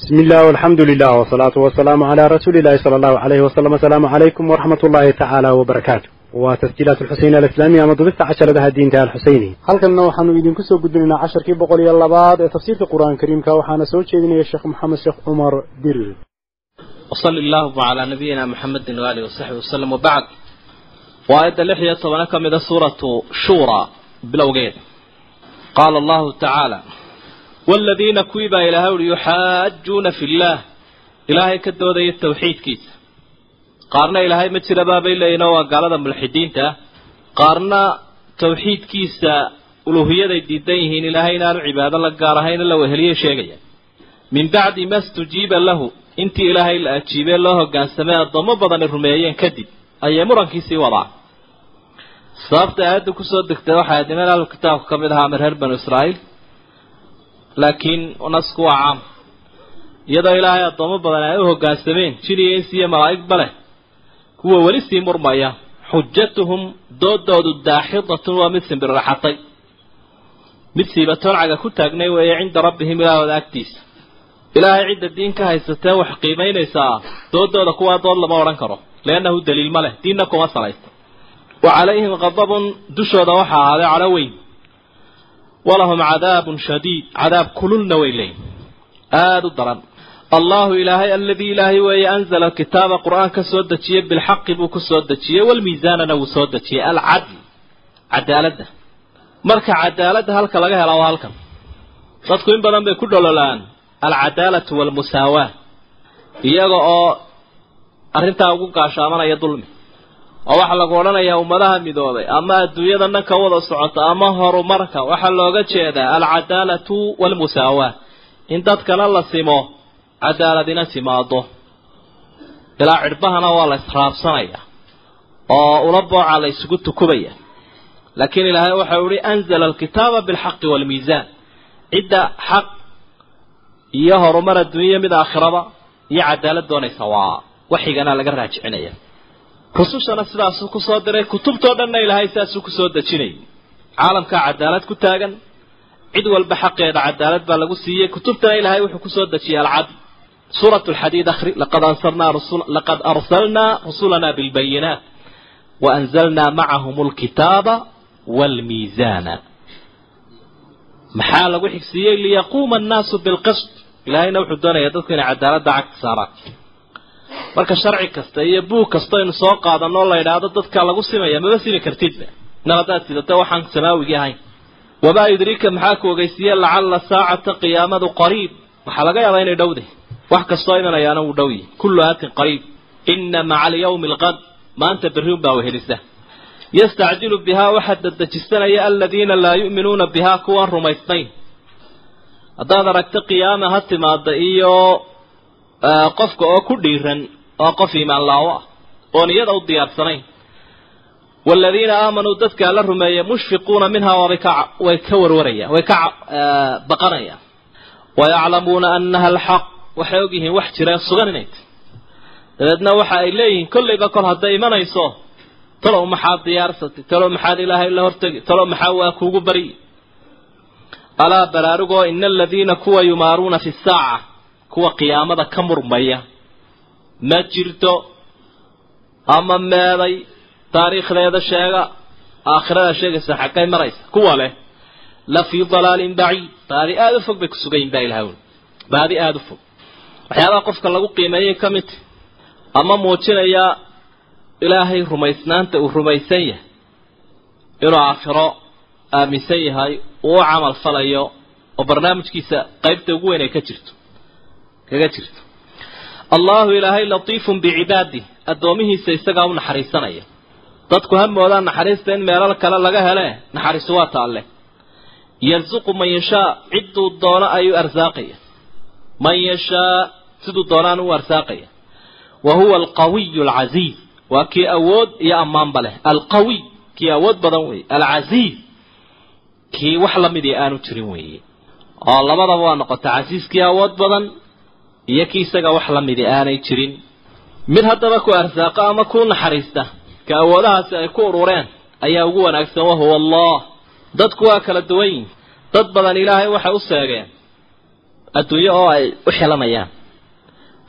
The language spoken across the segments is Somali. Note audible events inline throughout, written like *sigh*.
بسم الله والحمد لله والصلاة والسلام على رسول الله صلى الله عليه وسلم السلام عليكم ورحمة الله تعالى وبركاته وتسجيلات الحسين الإسلامية مضبطة عشر ذا الدين تاع الحسيني halkan waxaanu idinku soo gudbinaynaa casharkii boqol iyo labaad ee tafsiirka qur-aan kariimka waxaana soo jeedinaya sheekh maxamed sheekh cumar dirir وصل اللهم على نبينا محمد وآله وصحبه وسلم وبعد وآية لحية طبعا من سورة شورى بلوغين قال الله تعالى والذين كويبا إلى هول يحاجون في الله إلهي كدو ذي التوحيد كيس قارنا إلهي متر بابا إلا ينوى قال هذا ملحدين تا قارنا توحيد كيس ألوهية ذي ديدينهين إلهي نال عبادة لقارهين الله وهلية شيئا من بعد ما استجيب له intii ilaahay la ajiibee loo hogaansamay addoommo badani rumeeyeen kadib ayay murankiisii wadaan sababta aayadda kusoo degtay waxay ahayd niman ahlu kitaabka ka mid laakiin nasku waa caam. Iyadoo ilaahay addoommo badan ay u hogaansameen jin iyo ins iyo malaa'igba leh kuwa weli sii murmaya xujatuhum doodoodu daaxidatun waa mid simbirraxatay mid siibatooncaga ku taagnay weeye cinda rabbihim ilaahooda agtiisa. Ilaahay cidda diin ka haysatee wax qiimaynaysaa doodooda kuwaa dood lama odhan karo liannahu daliil ma leh diinna kuma salaysta wa calayhim qadabun dushooda waxaa ahaaday cadho weyn walahum cadaabun shadiid cadaab kululna way leeyihiin aada u daran allahu ilaahay aladii ilaahay weeye anzala alkitaaba qur'aan ka soo dejiyey bilxaqi buu ku soo dejiyey walmiisaanana wuu soo dejiyey alcadl cadaaladda marka cadaaladda halka laga hela waa halkan dadku in badan bay ku dhololaan alcadaalatu walmusaawaa iyaga oo arrintaa ugu gaashaamanaya dulmi oo waxaa lagu odhanayaa ummadaha midoobay ama adduunyada dhan ka wada socota ama horumarka waxaa looga jeedaa alcadaalatu walmusaawaa. In dadkana la simo cadaaladina timaado ilaa cidhbahana waa la israabsanaya oo ula boocaa la isugu tukubaya laakiin ilaahay waxau ihi anzala alkitaaba bilxaqi waalmiisaan cidda xaq iyo horumar adduunya mid aakhiraba iyo cadaalad doonaysa waa waxigana laga raajicinaya rusushana sidaasuu ku soo diray kutubtoo dhanna ilaahay sidaasuu ku soo dejinayay caalamkaa cadaalad ku taagan cid walba xaqeeda cadaalad baa lagu siiyey. Kutubtana ilaahay wuxuu ku soo dejiyey alcadl suurat lxadiid akhri laqad arsalnaa rusulana bilbayinaat waanzalnaa macahum alkitaaba waalmiisaana maxaa lagu xigsiiyey? Liyaquuma annaasu bilqist ilaahayna wuxuu doonayaa dadku inay cadaaladda cagta saaraan marka sharci kasta iyo buug kasta aynu soo qaadanoo la idhaahdo dadka lagu simaya maba simi kartidba nar haddaad sidata waxaan samaawigii ahayn. Wamaa yudriika maxaa ku ogeysiiye? Lacalla saacata qiyaamadu qariib. Waxaa laga yaabaa inay dhowday wax kastoo imanayaana wuu dhow yahy kullu aatin qariib. Ina maca alyawmi alqad. Maanta berri unbaa wehelisa yastacjilu bihaa waxaa dadejisanaya aladiina laa yu'minuuna bihaa kuwaan rumaysnayn haddaad aragto qiyaama ha timaada iyo qofka oo ku dhiiran oo qof iimaan laawo ah oon iyada u diyaarsanayn. Waaladiina aamanuu dadkaa la rumeeyay mushfiquuna minhaa waabay ka way ka warwarayaan way ka baqanayaan wayaclamuuna annaha alxaq waxay ogyihiin wax jira sugan inay tahy dabeedna waxa ay leeyihiin kollayba kol hadday imanayso talow maxaad diyaarsatay talow maxaad ilaahay la hortegi talow maxaa waa kuugu bari? Alaa baraarugoo ina aladiina kuwa yumaaruuna fi saaca kuwa qiyaamada ka murmaya. Ma jirto ama meeday taariikhdeeda sheega aakhirada sheegaysa xaggay maraysa. Kuwa leh la fii dalaalin baciid. Baadi aada u fog bay ku sugayin baa uli baadi aada u fog. Waxyaabaha qofka lagu qiimeeyay ka mid ama muujinaya ilaahay rumaysnaanta uu rumaysan yahay inuu aakhiro aaminsan yahay uu camal falayo oo barnaamijkiisa qaybta ugu weyn ay ka jirto kaga jirto. Allahu ilaahay latiifun bicibaadih addoomihiisa isagaa u naxariisanaya. Dadku ha moodaan naxariista in meelal kale laga hele naxariisu waa taalle. Yarsuqu man yashaa cidduu doono ayuu arsaaqaya. Man yashaa siduu doonaan u arsaaqaya. Wa huwa alqawiyu alcasiiz waa kii awood iyo ammaanba leh. Alqawiy kii awood badan weeye. Alcasiiz kii wax lamidii aanu jirin weeye. Oo labadaba waa noqota casiiskii awood badan iyo kii isaga wax lamidii aanay jirin. Mid haddaba ku arsaaqa ama ku naxariista ka awoodahaasi ay ku urureen ayaa ugu wanaagsan wahuwa allah. Dadku waa kala duwan yihiin dad badan ilaahay waxay u seegeen. Adduunyo oo ay u xilanayaan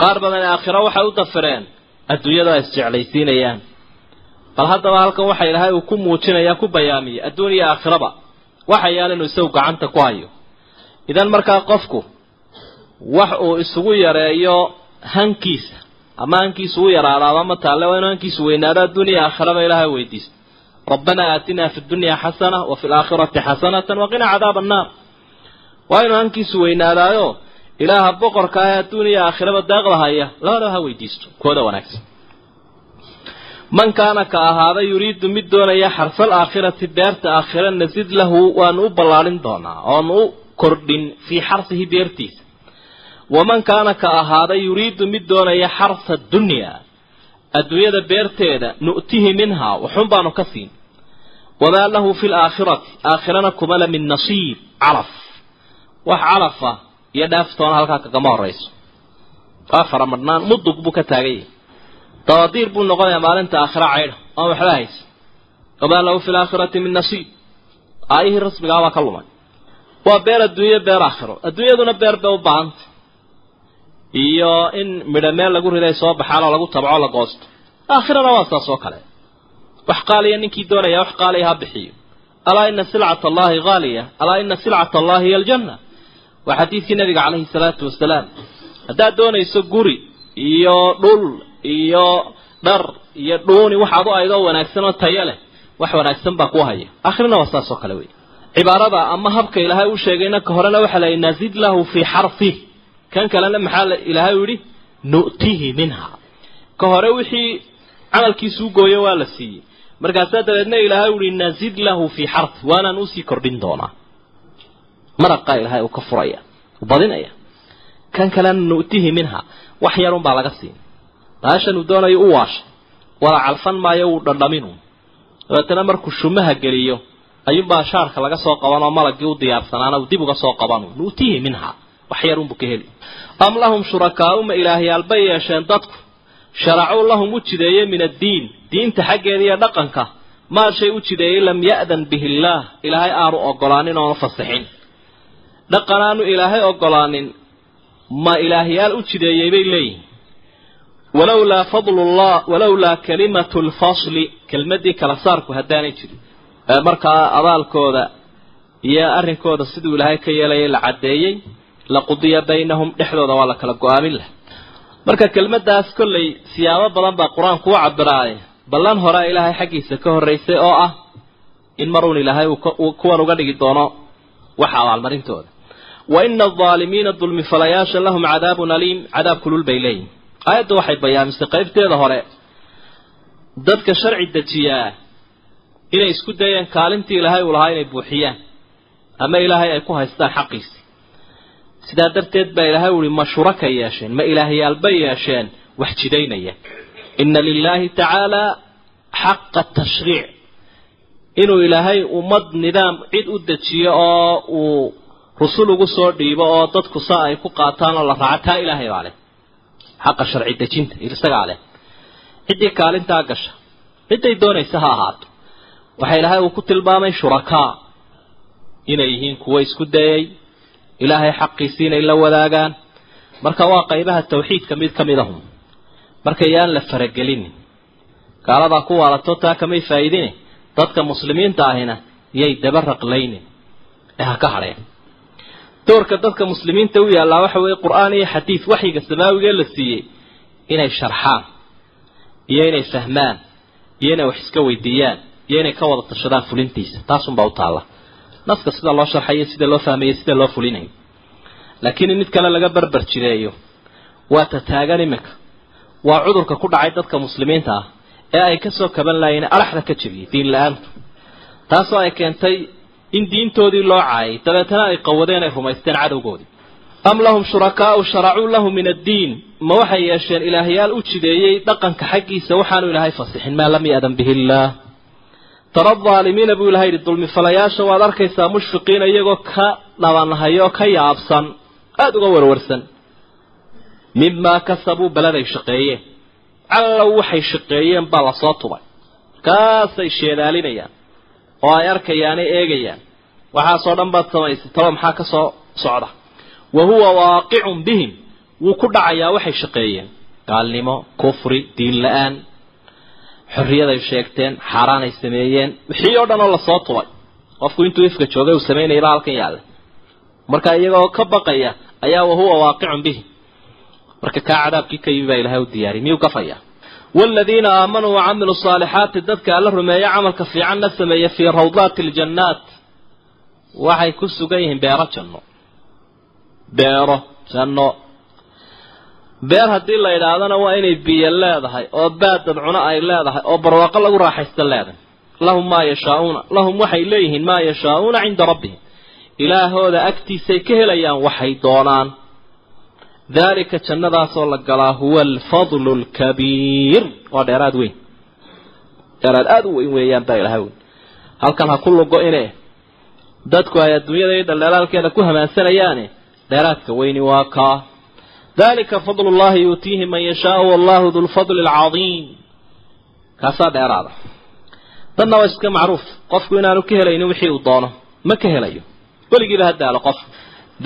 qaar badan aakhiro waxay u dafireen. Adduunyada ay isjeclaysiinayaan. Bal haddaba halkan waxa ilaahay uu ku muujinaya ku bayaamiyey adduun iyo aakhiraba waxa yaal inuu isagu gacanta ku hayo. Idan markaa qofku wax uu isugu yareeyo hankiisa. Ama hankiisa u yaraadaaba ma taalle waa inuu hankiisu weynaado adduuniya aakhiraba ilaahay weydiisto rabbanaa aatinaa fi dunya xasana wa fi laakhirati xasanatan waqina cadaaba annaar waa inuu hankiisu weynaadaayo ilaaha boqorka ah adduuniya aakhiraba daaqda haya labadaba ha weydiisto kooda wanaagsan. Man kaana ka ahaaday yuriidu mid doonaya xarsal aakhirati beerta aakhira nasid lahu waanu u ballaadhin doonaa oonu u kordhin fii xarsihi beertiisa waman kaana ka ahaaday yuriidu mid doonaya xarsa dunyaa adduunyada beerteeda nu'tihi minhaa waxun baanu ka siin wamaa lahu fi laakhirati aakhirana kumala min nasiib calaf wax calafa iyo dhaaftoona halkaa kagama horayso waa faramadhnaan mudug buu ka taagan yahay dabadiir buu noqonayaa maalinta aakhira caydha aan waxba haysa wamaa lahu fi laakhirati min nasiib aayihii rasmigaa baa ka lumay waa beer adduunyo beer aakhiro adduunyaduna beer bay u baahanta iyo in midho meel lagu riday soo baxaan oo lagu tabco la goosto. Aakhirana waa saas oo kale. Wax qaaliya ninkii doonaya wax qaaliya ha bixiyo. Alaa ina silcata allahi haaliya alaa ina silcata allahi hiy aljanna. Waa xadiidkii nabiga calayhi salaatu wasalaam. Haddaad doonayso guri iyo dhul iyo dhar iyo dhuuni waxaad u aydoo wanaagsan oo tayo leh. Wax wanaagsan baa ku haya. Aakhirana waa saas oo kale wey cibaarada ama habka ilaahay u sheegayna ka horena waxaa la yidhi nazid lahu fii xarfih kan kalena maxaa ilaahay u yidhi nu'tihi minha. Ka hore wixii camalkiisuu gooyo waa la siiyey. Markaasaa dabeedna ilaahay u yihi nazid lahu fii xarfi waanaan u sii kordhin doonaa. Maraqaa ilaahay uu ka furaya u badinaya. Kan kalena nu'tihi minha wax yarun baa laga siin. Baashan uu doonayo u waashay. Wala calfan maayo wuu dhandhaminu dabeetana markuu shumaha geliyo ayuunbaa shaarka laga soo qaban oo malagii u diyaarsanaana uu dib uga soo qabanu nu'tihi minha wax yarunbuu ka heli. Am lahum shurakaau ma ilaahyaal bay yeesheen dadku? Sharacuu lahum u jideeyey min addiin. Diinta xaggeeda iyo dhaqanka. Maa shay u jideeyey lam ya'dan bihi illaah ilaahay aanu ogolaanin oona fasixin dhaqan aanu ilaahay ogolaanin ma ilaahyaal u jideeyey bay leeyihiin walowlaa fadlullah walowlaa kalimatu lfasli kelmadii kala saarku haddaanay jirin. Markaa abaalkooda iyo arrinkooda siduu ilaahay ka yeelayay la caddeeyey laqudiya baynahum dhexdooda waa la kala go'aamin lah marka kelmaddaas kollay siyaabo badan baa qur'aanku u cabiraaye ballan horea ilaahay xaggiisa ka horraysay oo ah in maruun ilaahay uu kuwan uga dhigi doono waxa abaalmarintooda. Wa ina aldaalimiina dulmifalayaasha lahum cadaabun aliim. Cadaab kulul bay leeyihiin aayadda waxay bayaamisay qaybteeda hore dadka sharci dejiyaa inay isku dayeen kaalintii ilaahay uu lahaa inay buuxiyaan ama ilaahay ay ku haystaan xaqiisi sidaa darteed baa ilaahay uhi ma shuraka yeesheen ma ilaahyaal bay yeesheen wax jidaynaya. Ina lilaahi tacaala xaqa tashriic. Inuu ilaahay ummad nidaam cid u dejiyo oo uu rusul ugu soo dhiibo oo dadku saa ay ku qaataan oo la raaco taa ilaahay baa leh. Xaqa sharci dejinta isagaa leh. Ciddii kaalintaa gasha cidday doonaysa ha ahaato. Waxaa ilaahay uu ku tilmaamay shurakaa. Inay yihiin kuwo isku dayay ilaahay xaqiisii inay la wadaagaan. Marka waa qaybaha tawxiidka mid ka mid ahum. Marka yaan la faragelinin gaaladaa ku waalato taa kamay faa'iidine dadka muslimiinta ahina yay daba raqlaynin ee ha ka hadheen doorka dadka muslimiinta u yaallaa waxa weeye qur'aan iyo xadiid waxyiga samaawigee la siiyey inay sharxaan iyo inay fahmaan iyo inay wax iska weydiiyaan iyo inay ka wada tashadaan fulintiisa. Taasunbaa u taalla naska sida loo sharxayo sida loo fahmayo sida loo fulinayo. Laakiin in mid kale laga barbar jireeyo waa tataagan iminka waa cudurka ku dhacay dadka muslimiinta ah ee ay ka soo kaban laayeen araxda ka jebiyey diin la'aantu. Taasoo ay keentay in diintoodii loo caayay dabeetana ay qawadeen ay rumaysteen cadowgoodii. Am lahum shurakaau sharacuu lahu min addiin. Ma waxay yeesheen ilaahyaal u jideeyey dhaqanka xaggiisa waxaanu ilaahay fasixin maa lam ya'dan bihi illaah tara aalimiina buu ilahay yihi dulmifalayaasha waad arkaysaa mushfiqiina iyagoo ka dhabanhayo ka yaabsan aada uga warwarsan. Mimaa kasabuu beladay shaqeeyeen. Callow waxay shaqeeyeen baa la soo tubay. Kaasay sheedaalinayaan oo ay arkayaanay eegayaan. Waxaasoo dhan baad samaysay talo maxaa ka soo socda? Wa huwa waaqicun bihim. Wuu ku dhacayaa waxay shaqeeyeen. Gaalnimo kufri diin la'aan xorriyaday sheegteen xaaraanay sameeyeen. Wixii oo dhan oo la soo tubay. Qofku intuu ifka joogay uu samaynayaba halkan yaalla marka iyagoo ka baqaya ayaa wahuwa waaqicun bihi. Marka kaa cadaabkii ka yimi baa ilahay u diyaariyay miyuu gafaya waaladiina aamanuu wacamiluu saalixaati dadka alla rumeeya camalka fiicanna sameeya fii rawdaati aljannaat waxay ku sugan yihiin beero janno. Beero janno beer haddii la idhaahdana waa inay biyo leedahay oo baadad cuno ay leedahay oo barwaaqo lagu raaxaysta leedahay. Lahum maa yashaauuna lahum waxay leeyihiin maa yashaauuna cinda rabbihim. Ilaahooda agtiisay ka helayaan waxay doonaan. Daalika jannadaasoo la galaa huwa alfadlu alkabiir waa dheeraad weyn. Dheeraad aada u weyn weeyaan baa ilaha weyn. Halkan ha ku lugo ine. Dadku ay adduunyada iyo dhaldhalaalkeeda ku hamaansanayaane. Dheeraadka weyni waa kaa dalika fadlu llahi yuutiihi man yashaau wallahu du lfadli alcadiim kaasaa dheeraada dadna waa iska macruuf qofku inaanu ka helaynin wixii uu doono ma ka helayo weligiiba ha daalo qof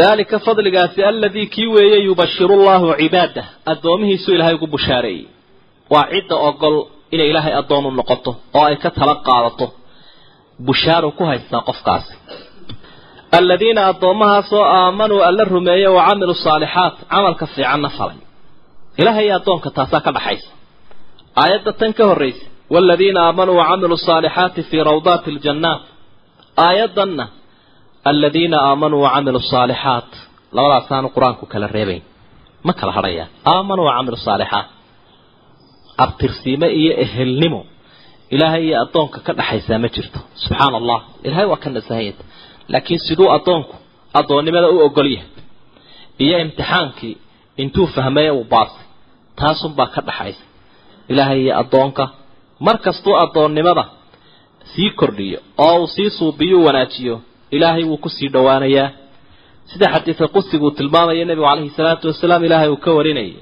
daalika fadligaasi aladii kii weeye yubashiru llahu cibaadah addoomihiisu ilaahay ugu bushaareeyey waa cidda ogol inay ilaahay addoon u noqoto oo ay ka tala qaadato bushaaru ku haystaa qofkaasi aladiina addoommahaasoo aamanuu alla rumeeyey wa camiluu saalixaat camalka fiicanna falay. Ilaahay iyo addoonka taasaa ka dhaxaysa. Aayadda tan ka horraysa waaladiina aamanuu wacamiluu saalixaati fii rawdaati aljannaat. Aayaddanna aladiina aamanuu wacamiluu saalixaat labadaasaanu qur'aanku kala reebayn. Ma kala hadhayaan. Aamanuu wacamiluu saalixaat abtirsiime iyo ehelnimo. Ilaahay iyo addoonka ka dhaxaysaa ma jirto. Subxaana allah ilaahay waa ka nasahayata laakiin siduu addoonku addoonnimada u ogol yahay. Iyo imtixaankii intuu fahmaya uu baasay taasunbaa ka dhaxaysa. Ilaahay iyo addoonka mar kastuu addoonnimada sii kordhiyo oo uu sii suubiyo u wanaajiyo ilaahay wuu ku sii dhowaanayaa sida xadiidka qusiguu tilmaamaya nebigu calayhi salaatu wasalaam ilaahay uu ka warinayay.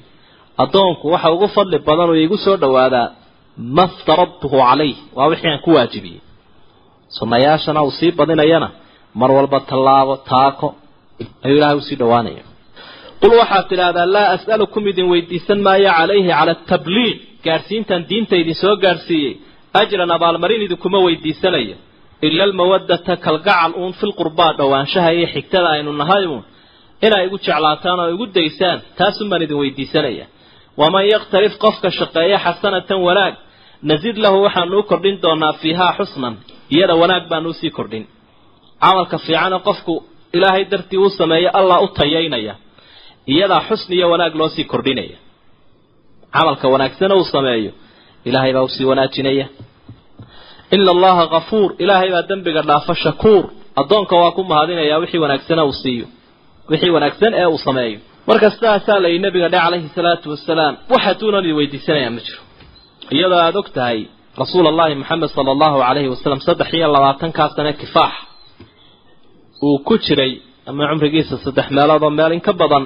Addoonku waxa ugu fadli badan oo iigu soo dhowaadaa ma ftaradtuhu calayh waa wixii aan ku waajibiyey. Sunnayaashana uu sii badinayana mar walba tallaabo taako ayuu ilahay u sii dhowaanaya. Qul waxaad tidhaahdaa laa as'alukum idin weydiisan maayo calayhi cala atabliiq gaadhsiintan diinta idin soo gaadhsiiyey ajran abaalmarin idinkuma weydiisanayo ila almawaddata kalgacal uun filqurbaa dhowaanshaha iyo xigtada aynu nahay uun inay igu jeclaataan oo igu daysaan taasun baan idin weydiisanaya. Waman yaktarif qofka shaqeeya xasanatan wanaag nasid lahu waxaanu u kordhin doonaa fiihaa xusnan iyada wanaag baanu u sii kordhin camalka fiicane qofku ilaahay dartii uu sameeyo allah u tayaynaya iyadaa xusni iyo wanaag loo sii kordhinaya. Camalka wanaagsana uu sameeyo ilaahay baa u sii wanaajinaya. Ina allaha kafuur ilaahay baa dembiga dhaafa shakuur. Addoonka waa ku mahadinayaa wixii wanaagsana uu siiyo. Wixii wanaagsan ee uu sameeyo. Marka sidaasaa la yidhi nabiga dhe calayhi salaatu wasalaam waxaduunan idin weydiisanayaa ma jiro. Iyadoo aada og tahay rasuul allahi maxamed sala allahu calayhi wasalam saddex iyo labaatankaa sane kifaax uu ku jiray ama cumrigiisa saddex meelood oo meel in ka badan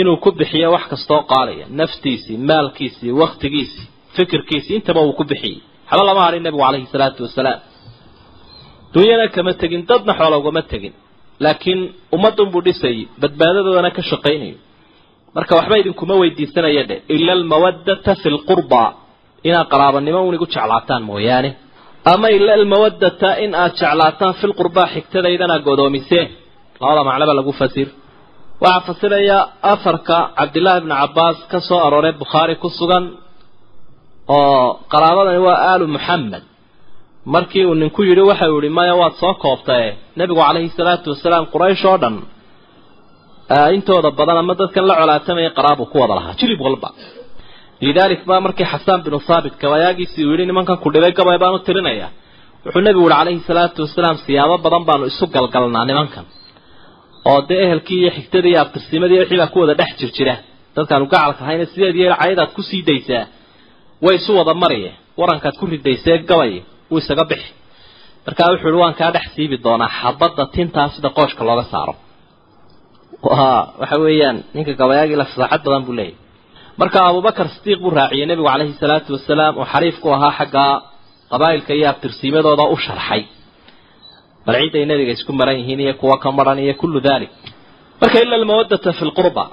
inuu ku bixiyo wax kastoo qaalaya naftiisii maalkiisii wakhtigiisii fikirkiisii intaba uu ku bixiyey. Waxba lama hadhin nebigu calayhi salaatu wasalaam. Dunyana kama tegin dadna xoola ugama tegin. Laakiin ummadunbuu dhisayay badbaadadoodana ka shaqaynayo. Marka waxba idinkuma weydiisanaya dhe ila almawaddata fi lqurba inaad qaraabanimo un igu jeclaataan mooyaane ama ila almawaddata in aad jeclaataan fi lqurbaa xigtadaydana godoomiseen labada macnoba lagu fasir. Waxaa fasiraya afarka cabdillaahi bni cabbaas ka soo arooray bukhaari ku sugan oo qaraabadani waa aalu muxamed markii uu ninku yidhi waxau yihi maya waad soo koobtae. Nebigu calayhi salaatu wasalaam quraysh oo dhan intooda badan ama dadkan la colaatamaya qaraabuu ku wada lahaa jilib walba lidaalik baa markii xasaan binu thaabit gabayaagiisii uu yidhi nimankan ku dhibay gabay baan u tirinaya wuxuu nebigu yihi calayhi salaatu wasalaam siyaabo badan baanu isu galgalnaa nimankan oo dee ehelkii iyo xigtadii iyo abtirsimadii wixii baa ku wada dhex jir jira dadkaanu gacalka hayna sideed iyo cayadaad ku sii daysaa way isu wada mariye warankaad ku ridaysee gabay wuu isaga bixi markaa wuxuu yihi waan kaa dhex siibi doonaa xabadda tintaa sida qooshka looga saaro waxa weeyaan ninka gabayaagii la fasaaxad badan buu leeyahy marka abubakar sidiiq buu raaciyey nebigu calayhi salaatu wasalaam oo xariif ku ahaa xagga qabaa'ilka iyo abtirsiimadooda u sharxay. Bal ciiday nebiga isku maran yihiin iyo kuwa ka maran iyo kullu dalik marka ila almawadata fi lqurba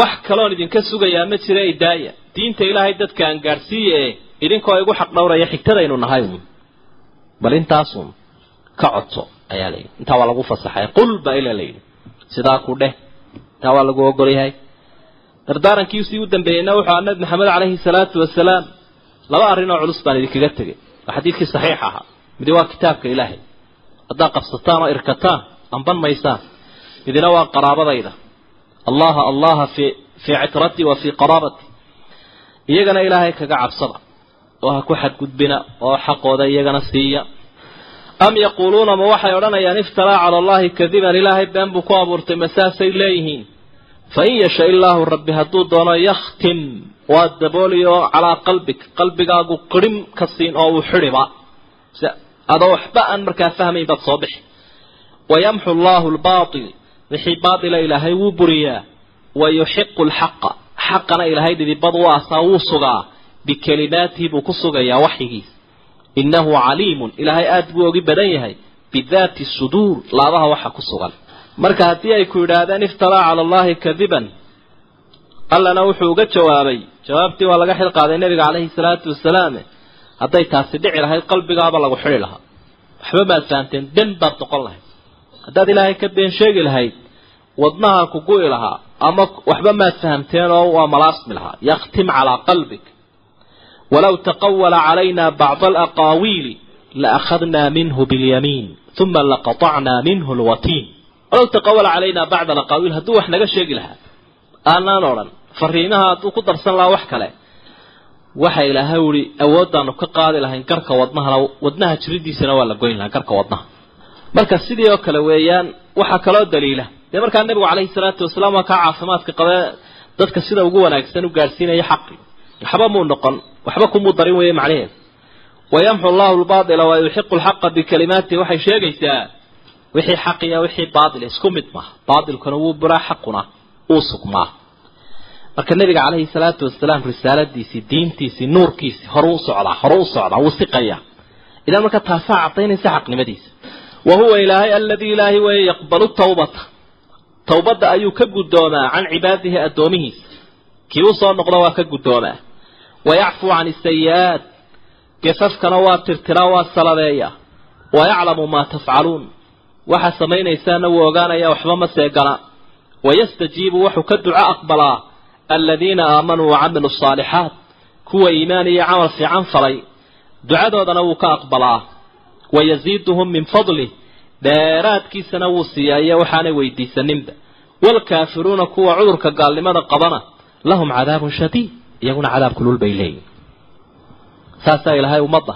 wax kaloon idinka sugayaa ma jira idaaya diinta ilaahay dadka aan gaadhsiiye ee idinkoo igu xaq dhowraya xigtadaynu nahay uun. Bal intaasun ka codso ayaa layidhi intaa waa lagu fasaxay. Qul ba ila layidhi sidaa ku dheh. Intaa waa lagu ogol yahay dardaarankiisii u dambeeyeyna wuxuu aha nabi maxamed calayhi salaatu wasalaam laba arrin oo culus baan idinkaga tegay waa xadiidkii saxiix ahaa. Midi waa kitaabka ilaahay. Haddaad qabsataan oo irkataan amban maysaan midina waa qaraabadayda. Allaha allaha fi fii citratii wa fii qaraabati. Iyagana ilaahay kaga cabsada. Oo ha ku xadgudbina oo xaqooda iyagana siiya. Am yaquuluuna ma waxay odhanayaan iftaraa cala allahi kadiban. Ilaahay been buu ku abuurtay masaasay leeyihiin fain yasha illaahu rabbi hadduu doono yakhtim waa dabooliyo calaa qalbik qalbigaagu qirim ka siin oo uu xidhiba adoo waxba aan markaa fahmayn baad soo bixi wayamxu allahu lbaatil wixii baatila ilaahay wuu buriyaa wa yuxiqu lxaqa xaqana ilaahay dhidibad u aasaa wuu sugaa bikelimaatihi buu ku sugayaa waxyigiisa innahu caliimun ilaahay aada buu ogi badan yahay bidaati suduur laabaha waxa ku sugan marka haddii ay ku yidhaahdeen iftaraa cala allahi kadiban allana wuxuu uga jawaabay. Jawaabtii waa laga xil qaaday nebiga calayhi salaatu wasalaam hadday taasi dhici lahayd qalbigaaba lagu xidhi lahaa. Waxba maad fahamteen den baad noqon lahayd. Haddaad ilaahay ka been sheegi lahayd wadnaha ku gu'i lahaa ama waxba maad fahamteen oo waa malaasmi lahaa. Yakhtim calaa qalbik. Walow taqawala calayna bacda alaqaawiili laakhadnaa minhu bilyamiin uma laqatacnaa minhu lwatiin walow taqawala calayna bacda alaqaawiil hadduu wax naga sheegi lahaa aanaan odhan fariimaha hadduu ku darsan lahaa wax kale waxa ilaahay uhi awooddaanu ka qaadi lahayn garka wadnahana wadnaha jiridiisana waa la goyn lahaa garka wadnaha. Marka sidii oo kale weeyaan waxaa kaloo daliila. Dee markaa nebigu calayhi salaatu wasalaam waa kaa caafimaadka qabee dadka sida ugu wanaagsan u gaadhsiinaya xaqi. Waxba muu noqon waxba kumuu darin weeye macnaheedu. Wayamxu allahu lbaatila wa yuxiqu lxaqa bikalimaatihi waxay sheegaysaa wixii xaqiya wixii baatil isku mid maaha baatilkuna wuu buraa xaquna uu sugmaa. Marka nabiga calayhi salaatu wasalaam risaaladiisii diintiisii nuurkiisii hore u socdaa hore socdaa wuu siqayaa. Idan marka taasaa cadaynaysa xaqnimadiisa. Wa huwa ilaahay aladii ilaahay weeye yaqbalu tawbata. Towbadda ayuu ka guddoomaa can cibaadihi addoomihiisa. Kii u soo noqdo waa ka guddoomaa. Wayacfuu can isayi-aat gefafkana waa tirtiraa waa saladeeya wayaclamu maa tafcaluun waxaa samaynaysaana wuu ogaanaya waxba ma seegana wayastajiibu wuxuu ka duco aqbalaa aladiina aamanuu wacamiluu asaalixaat kuwa iimaan iyo camal fiican falay. Ducadoodana wuu ka aqbalaa. Wayasiiduhum min fadlih dheeraadkiisana wuu siiyaa iyo waxaanay weydiisaninba waalkaafiruuna kuwa cudurka gaalnimada qabana lahum cadaabun shadiid iyaguna cadaab kulul bay leeyihiin saasaa ilaahay ummadda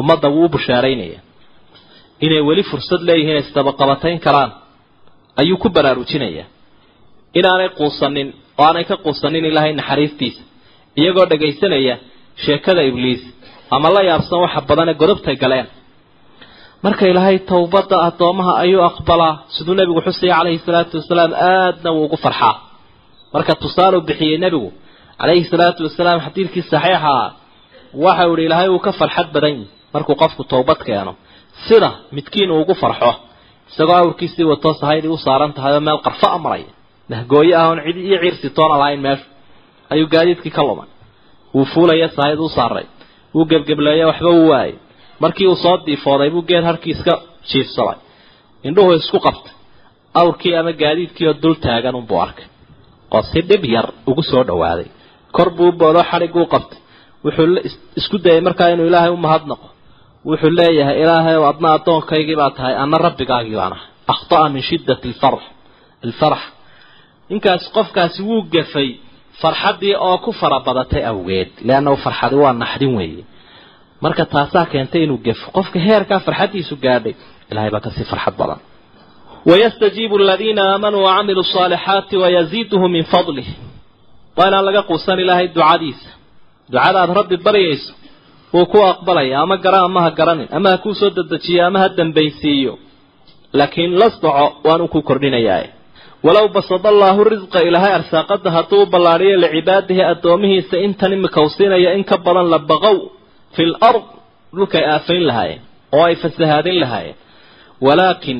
ummadda wuu u bushaaraynaya inay weli fursad leeyihiin isdabaqabatayn karaan ayuu ku baraarujinayaa inaanay quusanin oo aanay ka quusanin ilaahay naxariistiisa iyagoo dhagaysanaya sheekada ibliis ama la yaabsan waxa badan ee godobtay galeen. Marka ilaahay towbadda addoomaha ayuu aqbalaa siduu nebigu xusaya calayhi salaatu wasalaam aadna wuu ugu farxaa. Marka tusaaluu bixiyey nebigu calayhi salaatu wasalaam xadiidkii saxiixa ah waxau ihi ilaahay uu ka farxad badan yihi markuu qofku towbad keeno sida midkiin uu ugu farxo isagoo awrkiisii wato sahaydii u saaran tahay oo meel qarfa a maraya nahgooyo ah oon cid iyo ciirsi toona lahayn meeshu ayuu gaadiidkii ka lumay wuu fuulaya sahayd u saaray. Wuu gebgebleeya waxba u waayay. Markii uu soo diifooday buu geed harkii iska jiifsaday. Indhuhu isku qabtay. Awrkii ama gaadiidkii oo dul taagan unbuu arkay. Oo si dhib yar ugu soo dhawaaday. Kor buu boolo xadhiguu qabtay. Wuxuu isku dayay markaa inuu ilaahay u mahadnaqo wuxuu leeyahay ilaahay adna addoonkaygii baa tahay anna rabbigaagii baan ahay akhta'a min shiddati alfarx alfarax ninkaas qofkaasi wuu gafay farxaddii oo ku fara badatay awgeed leannahu farxadi waa naxdin weeye. Marka taasaa keentay inuu gafo qofka heerkaa farxaddiisu gaadhay ilahay baa ka sii farxad badan. Wayastajiibu aladiina aamanuu wacamiluu asaalixaati wayaziiduhu min fadlih waa inaan laga quusan ilaahay ducadiisa. Ducada aad rabbi baryayso wuu ku aqbalaya ama gara ama ha garanin ama ha kuu soo dedejiyo ama ha dambaysiiyo. Laakiin la soco waanuu ku kordhinayaa. Walow basada allaahu risqa ilaahay arsaaqada hadduu u ballaadhiyo licibaadihi addoomihiisa intan imika u siinaya in ka badan la baqow fi l ard dhulkay aafayn lahaayeen oo ay fasahaadin lahaayeen walaakin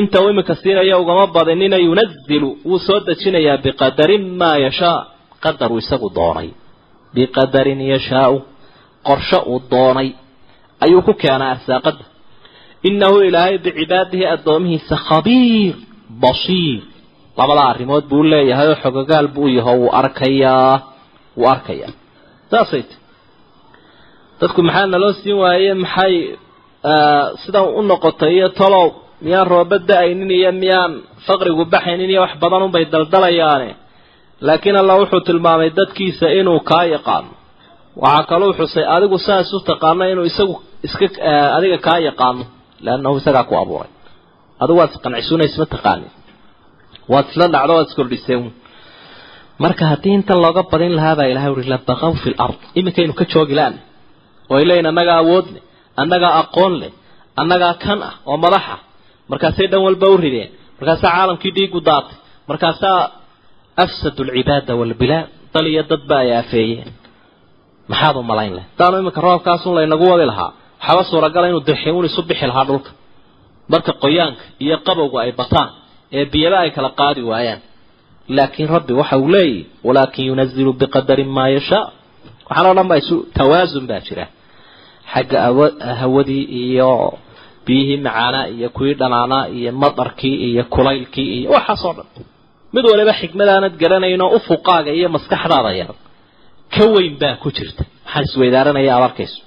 inta uu iminka siinaya ugama badinina yunazilu wuu soo dejinayaa biqadarin maa yashaa qadar uu isagu doonay. Biqadarin yashaau qorsho uu doonay ayuu ku keenaa arsaaqada innahu ilaahay bicibaadihi addoomihiisa khabiir basiir labadaa arrimood buu leeyahay oo xogogaal buu yaho wuu arkayaa wuu arkayaa. Saasay ti dadku maxaa naloo siin waaye? Maxay sidan u noqotay? Iyo tolow miyaan rooba da'aynin iyo miyaan faqrigu baxaynin iyo wax badan unbay daldalayaane. Laakiin allah wuxuu tilmaamay dadkiisa inuu kaa yaqaano waxaa kaluu xusay adigu saas u taqaano inuu isagu iska adiga kaa yaqaano leannahu isagaa ku abuuray. Adigu waad isqancisuna isma taqaanin waad isla dhacdo waad iskordhiseen marka haddii intan looga badin lahaa baa ilahay uri labaqaw fi lard iminkaynu ka joogi laana oo leeyiin annagaa awood leh annagaa aqoon leh annagaa kan ah oo madax ah markaasay dhan walba u rideen. Markaasaa caalamkii dhiigu daatay. Markaasaa afsadu alcibaada waalbilaad dal iyo dadba ay aafeeyeen maxaad u malayn leh? Hadaanu iminka roobkaasun laynagu wadi lahaa. Waxaaba suuragala inuu dirxiun isu bixi lahaa dhulka. Marka qoyaanka iyo qabowga ay bataan ee biyaba ay kala qaadi waayaan. Laakiin rabbi waxa uu leeyahy walaakin yunazilu biqadarin maa yashaa. Waxaan o dhan baa isu tawaasun baa jira. Xagga hawadii iyo biyihii macaanaa iyo kuwii dhanaanaa iyo madarkii iyo kulaylkii iyo waxaasoo dhan. Mid waliba xikmadaanad garanaynoo ufuqaaga iyo maskaxdaada yar ka weyn baa ku jirta. Waxaan isweydaaranaya aad arkayso?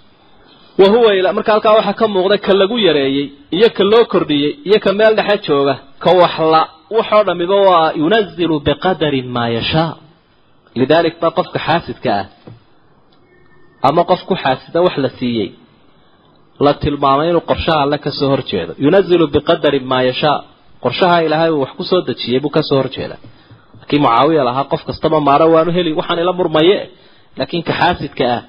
Wa huwa marka halkaa waxaa ka muuqda ka lagu yareeyey iyo ka loo kordhiyey iyo ka meel dhexe jooga ka waxla waxoo dhamiba waa yunazilu biqadarin maa yashaa lidaalik baa qofka xaasidka ah ama qof ku xaasida wax la siiyey la tilmaamay inuu qorshaha alle ka soo horjeedo. Yunazilu biqadarin maa yashaa qorshaha ilaahay uu wax ku soo dejiyey buu ka soo horjeeda. Laakiin mucaawiya lahaa qof kastaba maaro waanu heli waxaan ila murmaye laakiin ka xaasidka ah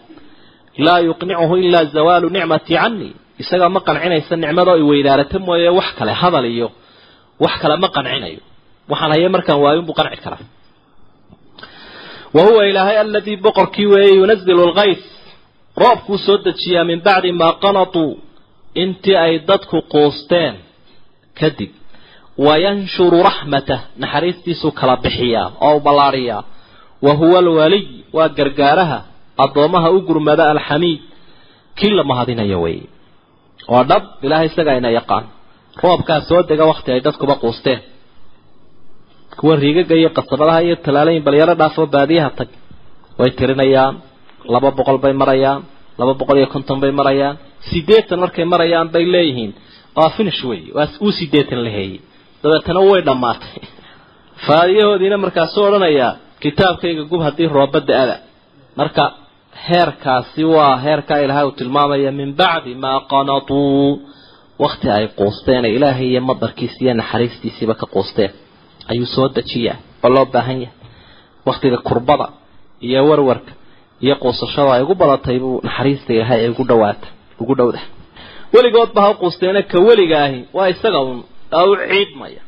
laa yuqnicuhu ilaa zawaalu nicmati canii isagaa ma qancinaysa nicmadoo i weydaarata mooye wax kale hadal iyo wax kale ma qancinayo. Waxaan haye markaan waayun buu qanci karaa. Wa huwa ilaahay aladii boqorkii weeye yunazilu lkays roobkuu soo dejiyaa min bacdi maa qanatuu intii ay dadku quusteen. Kadib wayanshuru raxmatah naxariistiisuu kala bixiyaa oo u ballaadhiyaa wa huwa alwaliy waa gargaaraha addoommaha u gurmada alxamiid kii la mahadinayo weeye oo dhab ilaahay isagaa ina yaqaan. Roobkaa soo dega wakti ay dadkuba quusteen. Kuwa riigaga iyo qasabadaha iyo talaalayin balyaro dhaafoo baadiyaha tag. Way tirinayaan laba boqol bay marayaan laba boqol iyo konton bay marayaan. Sideetan markay marayaan bay leeyihiin. Waa finish wey waa uu sideetan la heeyey dabeetana way dhammaatay. *laughs* Faadiyahoodiina markaasuu odhanayaa kitaabkayga gub haddii rooba da'ada marka heerkaasi waa heerkaa ilaahay uu tilmaamaya min bacdi maa qanatuu wakti ay quusteen ee ilaahay iyo madarkiisi iyo naxariistiisiiba ka quusteen. Ayuu soo dejiyaa oo loo baahan yahay. Waktiga kurbada iyo warwarka iyo quusashada ay ugu badatay buu naxariista ilaahay ay ugu dhawaata ugu dhowda. Weligoodba ha quusteena ka weligaahi waa isaga un aa u ciidmaya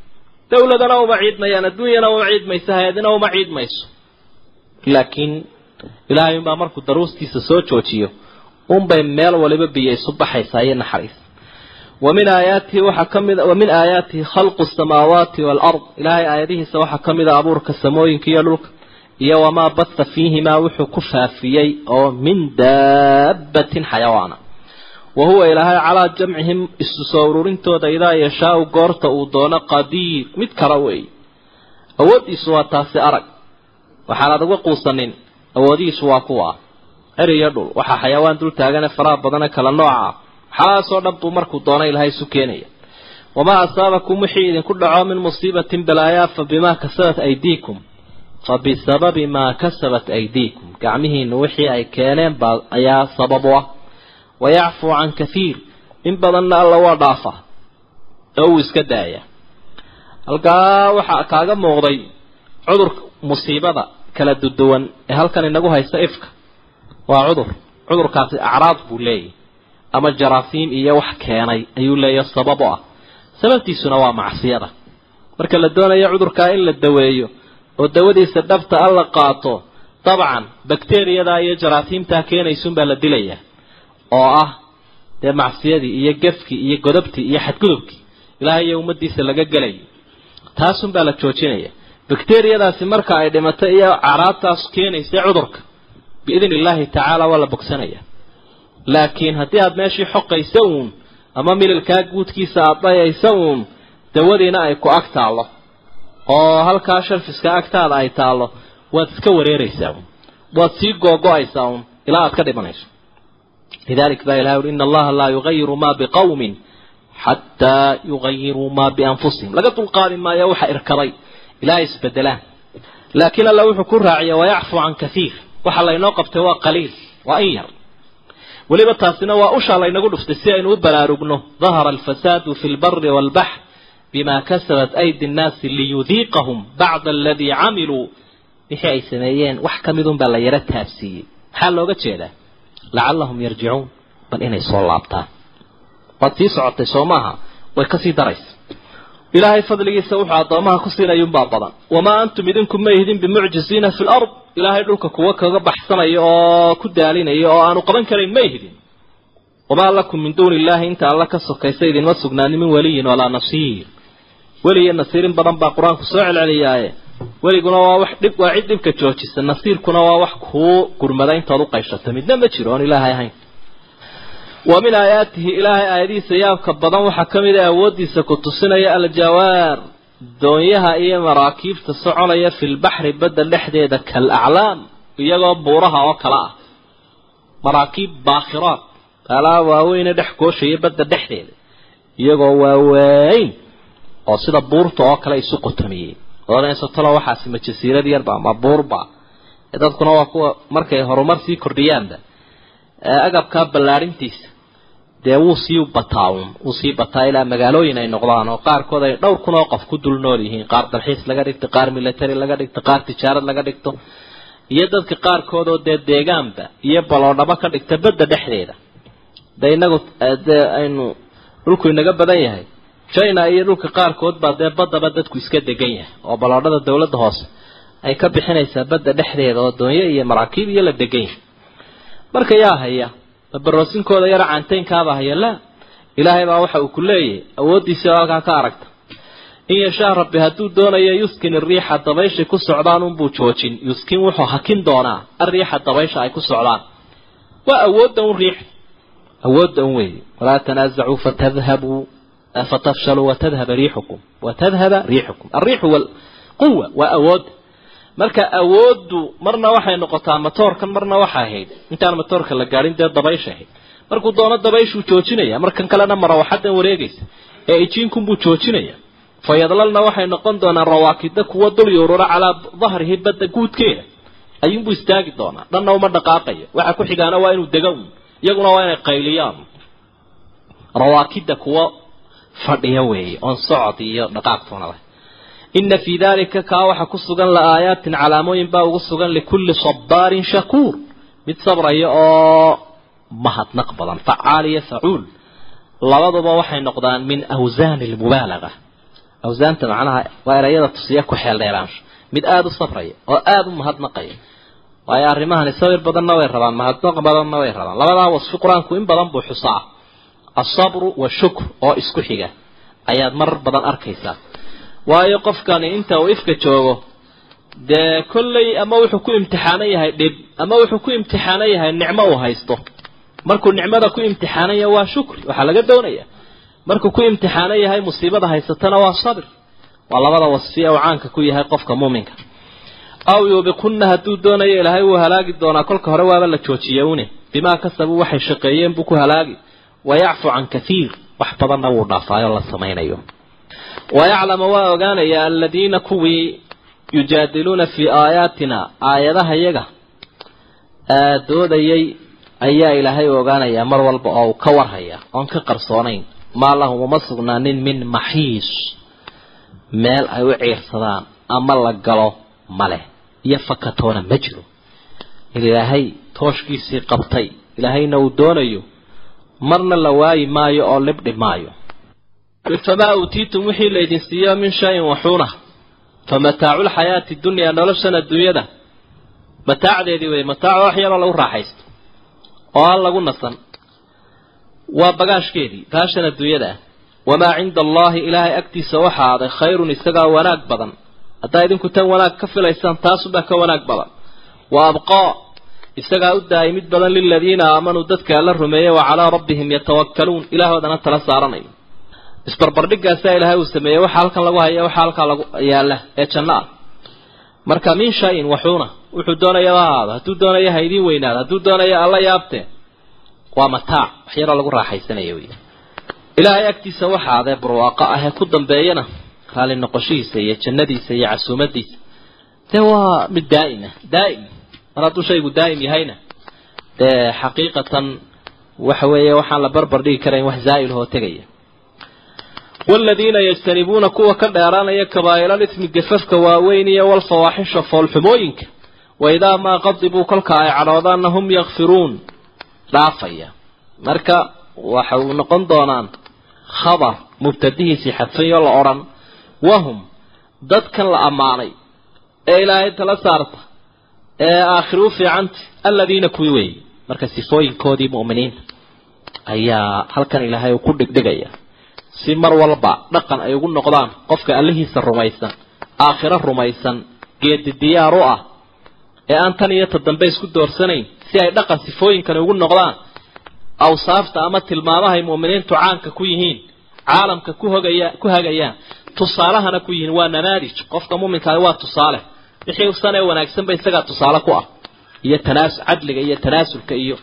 dowladana uma ciidmayaan adduunyana uma ciidmayso hay'adina uma ciidmayso. Laakiin ilaahay unbaa markuu daruustiisa soo joojiyo unbay meel waliba biyo isu baxaysaa iyo naxariis. Wamin aayaatihi waxaa ka mid wa min aayaatihi khalqu samaawaati waalard ilaahay aayadihiisa waxaa ka mid a ah abuurka samooyinka iyo dhulka iyo wamaa batha fiihimaa wuxuu ku faafiyey oo min daabatin xayawaana wa huwa ilaahay calaa jamcihim isu soo ururintooda idaa yashaau goorta uu doono qadiir mid kala weeye. Awooddiisu waa taasi arag. Waxaanaad uga quusanin awoodihiisu waa kuwa. Ceriyo dhul waxaa xayawaan dul taagane faraha badane kala nooca. Xalaasoo dhan buu markuu doono ilaahay isu keenaya. Wamaa asaabakum wixii idinku dhaco min musiibatin balaayaa fa bimaa kasabat aydiikum. Fa bisababi maa kasabat aydiikum. Gacmihiinu wixii ay keeneen baa ayaa sabab u ah wayacfuu can kahiir in badanna alla waa dhaafa oo uu iska daaya halkaa waxaa kaaga muuqday cudur musiibada kala duduwan ee halkan inagu haysta ifka waa cudur cudurkaasi acraad buu leeyahy ama jaraafiim iyo wax keenay ayuu leeyahay sabab u ah sababtiisuna waa macsiyada marka la doonayo cudurkaa in la daweeyo oo dawadiisa dhabta a la qaato dabcan bakteriyada iyo jaraafiimtaa keenaysuunbaa la dilayaa oo ah dee macsiyadii iyo gefkii iyo godobtii iyo xadgudubkii ilaahay iyo ummaddiisa laga gelayo. Taasunbaa la joojinaya. Bakteriyadaasi marka ay dhimato iyo caraabtaas keenaysa cudurka biidn illaahi tacaala waa la bogsanaya. Laakiin haddii aada meeshii xoqaysa uun ama mililkaa guudkiisa aada dhayaysa uun dawadiina ay ku ag taallo. Oo halkaa sharfiska agtaada ay taallo waad iska wareeraysaa uun. Waad sii googo-aysaa uun ilaa aad ka dhimanayso lidalik baa ilahay ui ina allaha laa yugayiru maa biqawmin xataa yugayiruu maa bianfusihim laga dulqaadi maayo waxa irkaday ilaa isbedelaan laakiin alla wuxuu ku raaciya wayacfu can kaiir waxa laynoo qabtay waa qaliil waa in yar weliba taasina waa ushaa laynagu dhuftay si aynu u baraarugno dahara alfasaadu fi lbari waalbaxr bima kasabat aydi nnaasi liyudiiqahum bacda aladii camiluu wixii ay sameeyeen wax ka midun baa la yaro taabsiiyey maxaa looga jeedaa lacallahum yarjicuun bal inay soo laabtaan. Waad sii socotay soo maaha way ka sii daraysa. Ilaahay fadligiisa wuxuu addoomaha ku siinayunbaa badan. Wamaa antum idinku ma ihdin bimucjiziina fi lard ilaahay dhulka kuwa kaga baxsanaya oo ku daalinaya oo aanu qaban karayn ma ihdin wamaa lakum min duuni illaahi inta alla ka sokaysa idinma sugnaanin min weliyin walaa nasiir. Weli nasiirin badan baa qur'aanku soo celceliyaaye weliguna waa wax dhib waa cid dhibka joojisa. Nasiirkuna waa wax kuu gurmada intood u qayshato midna ma jiro oon ilaahay ahayn. Wa min aayaatihi ilaahay aayadihiisa yaabka badan waxaa ka mid a awooddiisa ku tusinaya aljawaar. Doonyaha iyo maraakiibta soconaya fi lbaxri badda dhexdeeda kal aclaam iyagoo buuraha oo kale ah. Maraakiib baakhiraad alaa waaweyne dhex gooshaya badda dhexdeeda. Iyagoo waaweyn oo sida buurta oo kale isu qotomiyey odansatalo waxaasi ma jasiirad yarba ma buurba dadkuna waa kuwa markay horumar sii kordhiyaanba agabkaa ballaadhintiisa dee wuu sii bataa uun wuu sii bataa ilaa magaalooyin ay noqdaan oo qaarkood ay dhowr kun oo qof ku dul nool yihiin. Qaar dalxiis laga dhigto qaar military laga dhigto qaar tijaarad laga dhigto. Iyo dadka qaarkood oo dee deegaanba iyo baloodhabo ka dhigta badda dhexdeeda. De inagu dee aynu dhulku inaga badan yahay china iyo dhulka qaarkood baa dee baddaba dadku iska degan yahay oo baloodhada dawladda hoose ay ka bixinaysaa badda dhexdeeda oo doonyo iyo maraakiib iyo la degan yahay. Marka yaa haya mabaroosinkooda yara caantaynkaaba haya laa ilaahay baa waxa uu ku leeyahay awooddiisii oo halkaa ka aragta. In yashaa rabbi hadduu doonayo yuskin iriixa dabayshay ku socdaan unbuu joojin yuskin wuxuu hakin doonaa ariixa dabaysha ay ku socdaan. Waa awoodda un riix awoodda un weeye. Walaa tanaasacuu fatadhabuu fatafshaluu watadhaba riixukum watadhaba riixukum alriixu walquwa waa awoodda marka awooddu marna waxay noqotaa matoorkan marna waxay ahayd intaan matoorka la gaadhin dee dabaysha ahayd markuu doono dabayshuu joojinaya markan kalena marawaxadan wareegaysa ee ijiinkunbuu joojinaya fayadlalna waxay noqon doonaan rawaakida kuwa dul yuurura calaa dahrihi badda guudkeeda ayuunbuu istaagi doonaa dhanna uma dhaqaaqayo waxa ku xigaana waa inuu dega un iyaguna waa inay qayliyaan rawaakida kuwa fadhiya weeye oon socod iyo dhaqaaqtoona leh ina fii dalika kaa waxa ku sugan la aayaatin calaamooyin baa ugu sugan likulli sabaarin shakuur. Mid sabraya oo mahadnaq badan. Facaal iyo facuul labaduba waxay noqdaan min awsaani lmubaalaga awsaanta macnaha waa erayada tusiya ku xeel dheeraansho mid aada u sabraya oo aada u mahadnaqaya waayo arrimahani sabir badanna way rabaan mahadnaq badanna way rabaan. Labadaa wasfi qur'aanku in badan buu xusaa asabru washukr oo isku xiga ayaad marar badan arkaysaa waayo qofkani inta uu ifka joogo dee kolley ama wuxuu ku imtixaanan yahay dhib ama wuxuu ku imtixaanan yahay nicmo uu haysto markuu nicmada ku imtixaanan yahay waa shukri waxaa laga doonaya markuu ku imtixaanan yahay musiibada haysatana waa sabir waa labada wasfi uu caanka ku yahay qofka muuminka aw yuubiqunna hadduu doonayo ilaahay wuu halaagi doonaa kolka hore waaba la joojiya une bimaa kasabuu waxay shaqeeyeen buu ku halaagi wayacfu can kathiir wax badanna wuu dhaafaayoo la samaynayo wayaclama waa ogaanaya aladiina kuwii yujaadiluuna fii aayaatina aayadaha yaga doodayay ayaa ilaahay ogaanayaa mar walba oo uu ka warhaya oon ka qarsoonayn maa lahum uma sugnaanin min maxiis meel ay u ciirsadaan ama la galo maleh iyo fakatoona ma jiro ilaahay tooshkiisii qabtay ilaahayna uu doonayo marna la waayi maayo oo libdhi maayo famaa uutiitum wixii laydin siiyo min shayin waxuuna fa mataacu lxayaati dunyaa noloshan adduunyada mataacdeedii wey mataac wax yaroo lagu raaxaysto oo aan lagu nasan. Waa bagaashkeedii baashan adduunyada ah wamaa cinda allaahi ilaahay agtiisa waxa aaday khayrun isagaa wanaag badan. Haddaa idinku tan wanaag ka filaysaan taasubaa ka wanaag badan. Wa abqaa isagaa u daayay mid badan liladiina aamanuu dadka alla rumeeyey wa calaa rabbihim yatawakkaluun. Ilaahoodana tala saaranayo. Isbarbardhigaasaa ilaahay uu sameeyey waxa halkan lagu haya waxa halkaa lagu yaalla ee janno ah marka min shayin waxuuna wuxuu doonaya ha ahaado hadduu doonaya ha idiin weynaado hadduu doonaya alla yaabtee waa mataac wax lagu raaxaysanaya wey ilaahay agtiisa waxa adee barwaaqo ah ee ku dambeeyana raali noqoshihiisa iyo jannadiisa iyo casuumadiisa dee waa mid daa'ima daa'im mar hadduu shaygu daa'im yahayna. Dee xaqiiqatan waxa weeye waxaan la barbar dhigi karayn wax zaa'ilahoo tegaya. Waaladiina yajtanibuuna kuwa ka dheeraanaya kabaa'iralismi gafafka waaweyn iyo walfawaaxisha foolxumooyinka waidaa maa qadibuu kolka ay cadhoodaanna hum yakfiruun dhaafaya. Marka waxa uu noqon doonaan khabar mubtadihiisii xadfayo la odhan wahum dadkan la ammaanay ee ilaahay tala saarta ee aakhiro u fiicanta aladiina kuwi weeye marka sifooyinkoodii mu'miniinta ayaa halkan ilaahay uu ku dhigdhigaya si mar walba dhaqan ay ugu noqdaan qofka allihiisa rumaysan aakhiro rumaysan geedi diyaar u ah ee aan tan iyo tadambe isku doorsanayn si ay dhaqan sifooyinkani ugu noqdaan awsaafta ama tilmaamahay mu'miniintu caanka ku yihiin caalamka ku hogaya ku hagayaan tusaalahana ku yihiin waa namaadij qofka muminkaa waa tusaale wixii san ee wanaagsanba isagaa tusaale ku ah iyo tanaas cadliga iyo tanaasulka iyo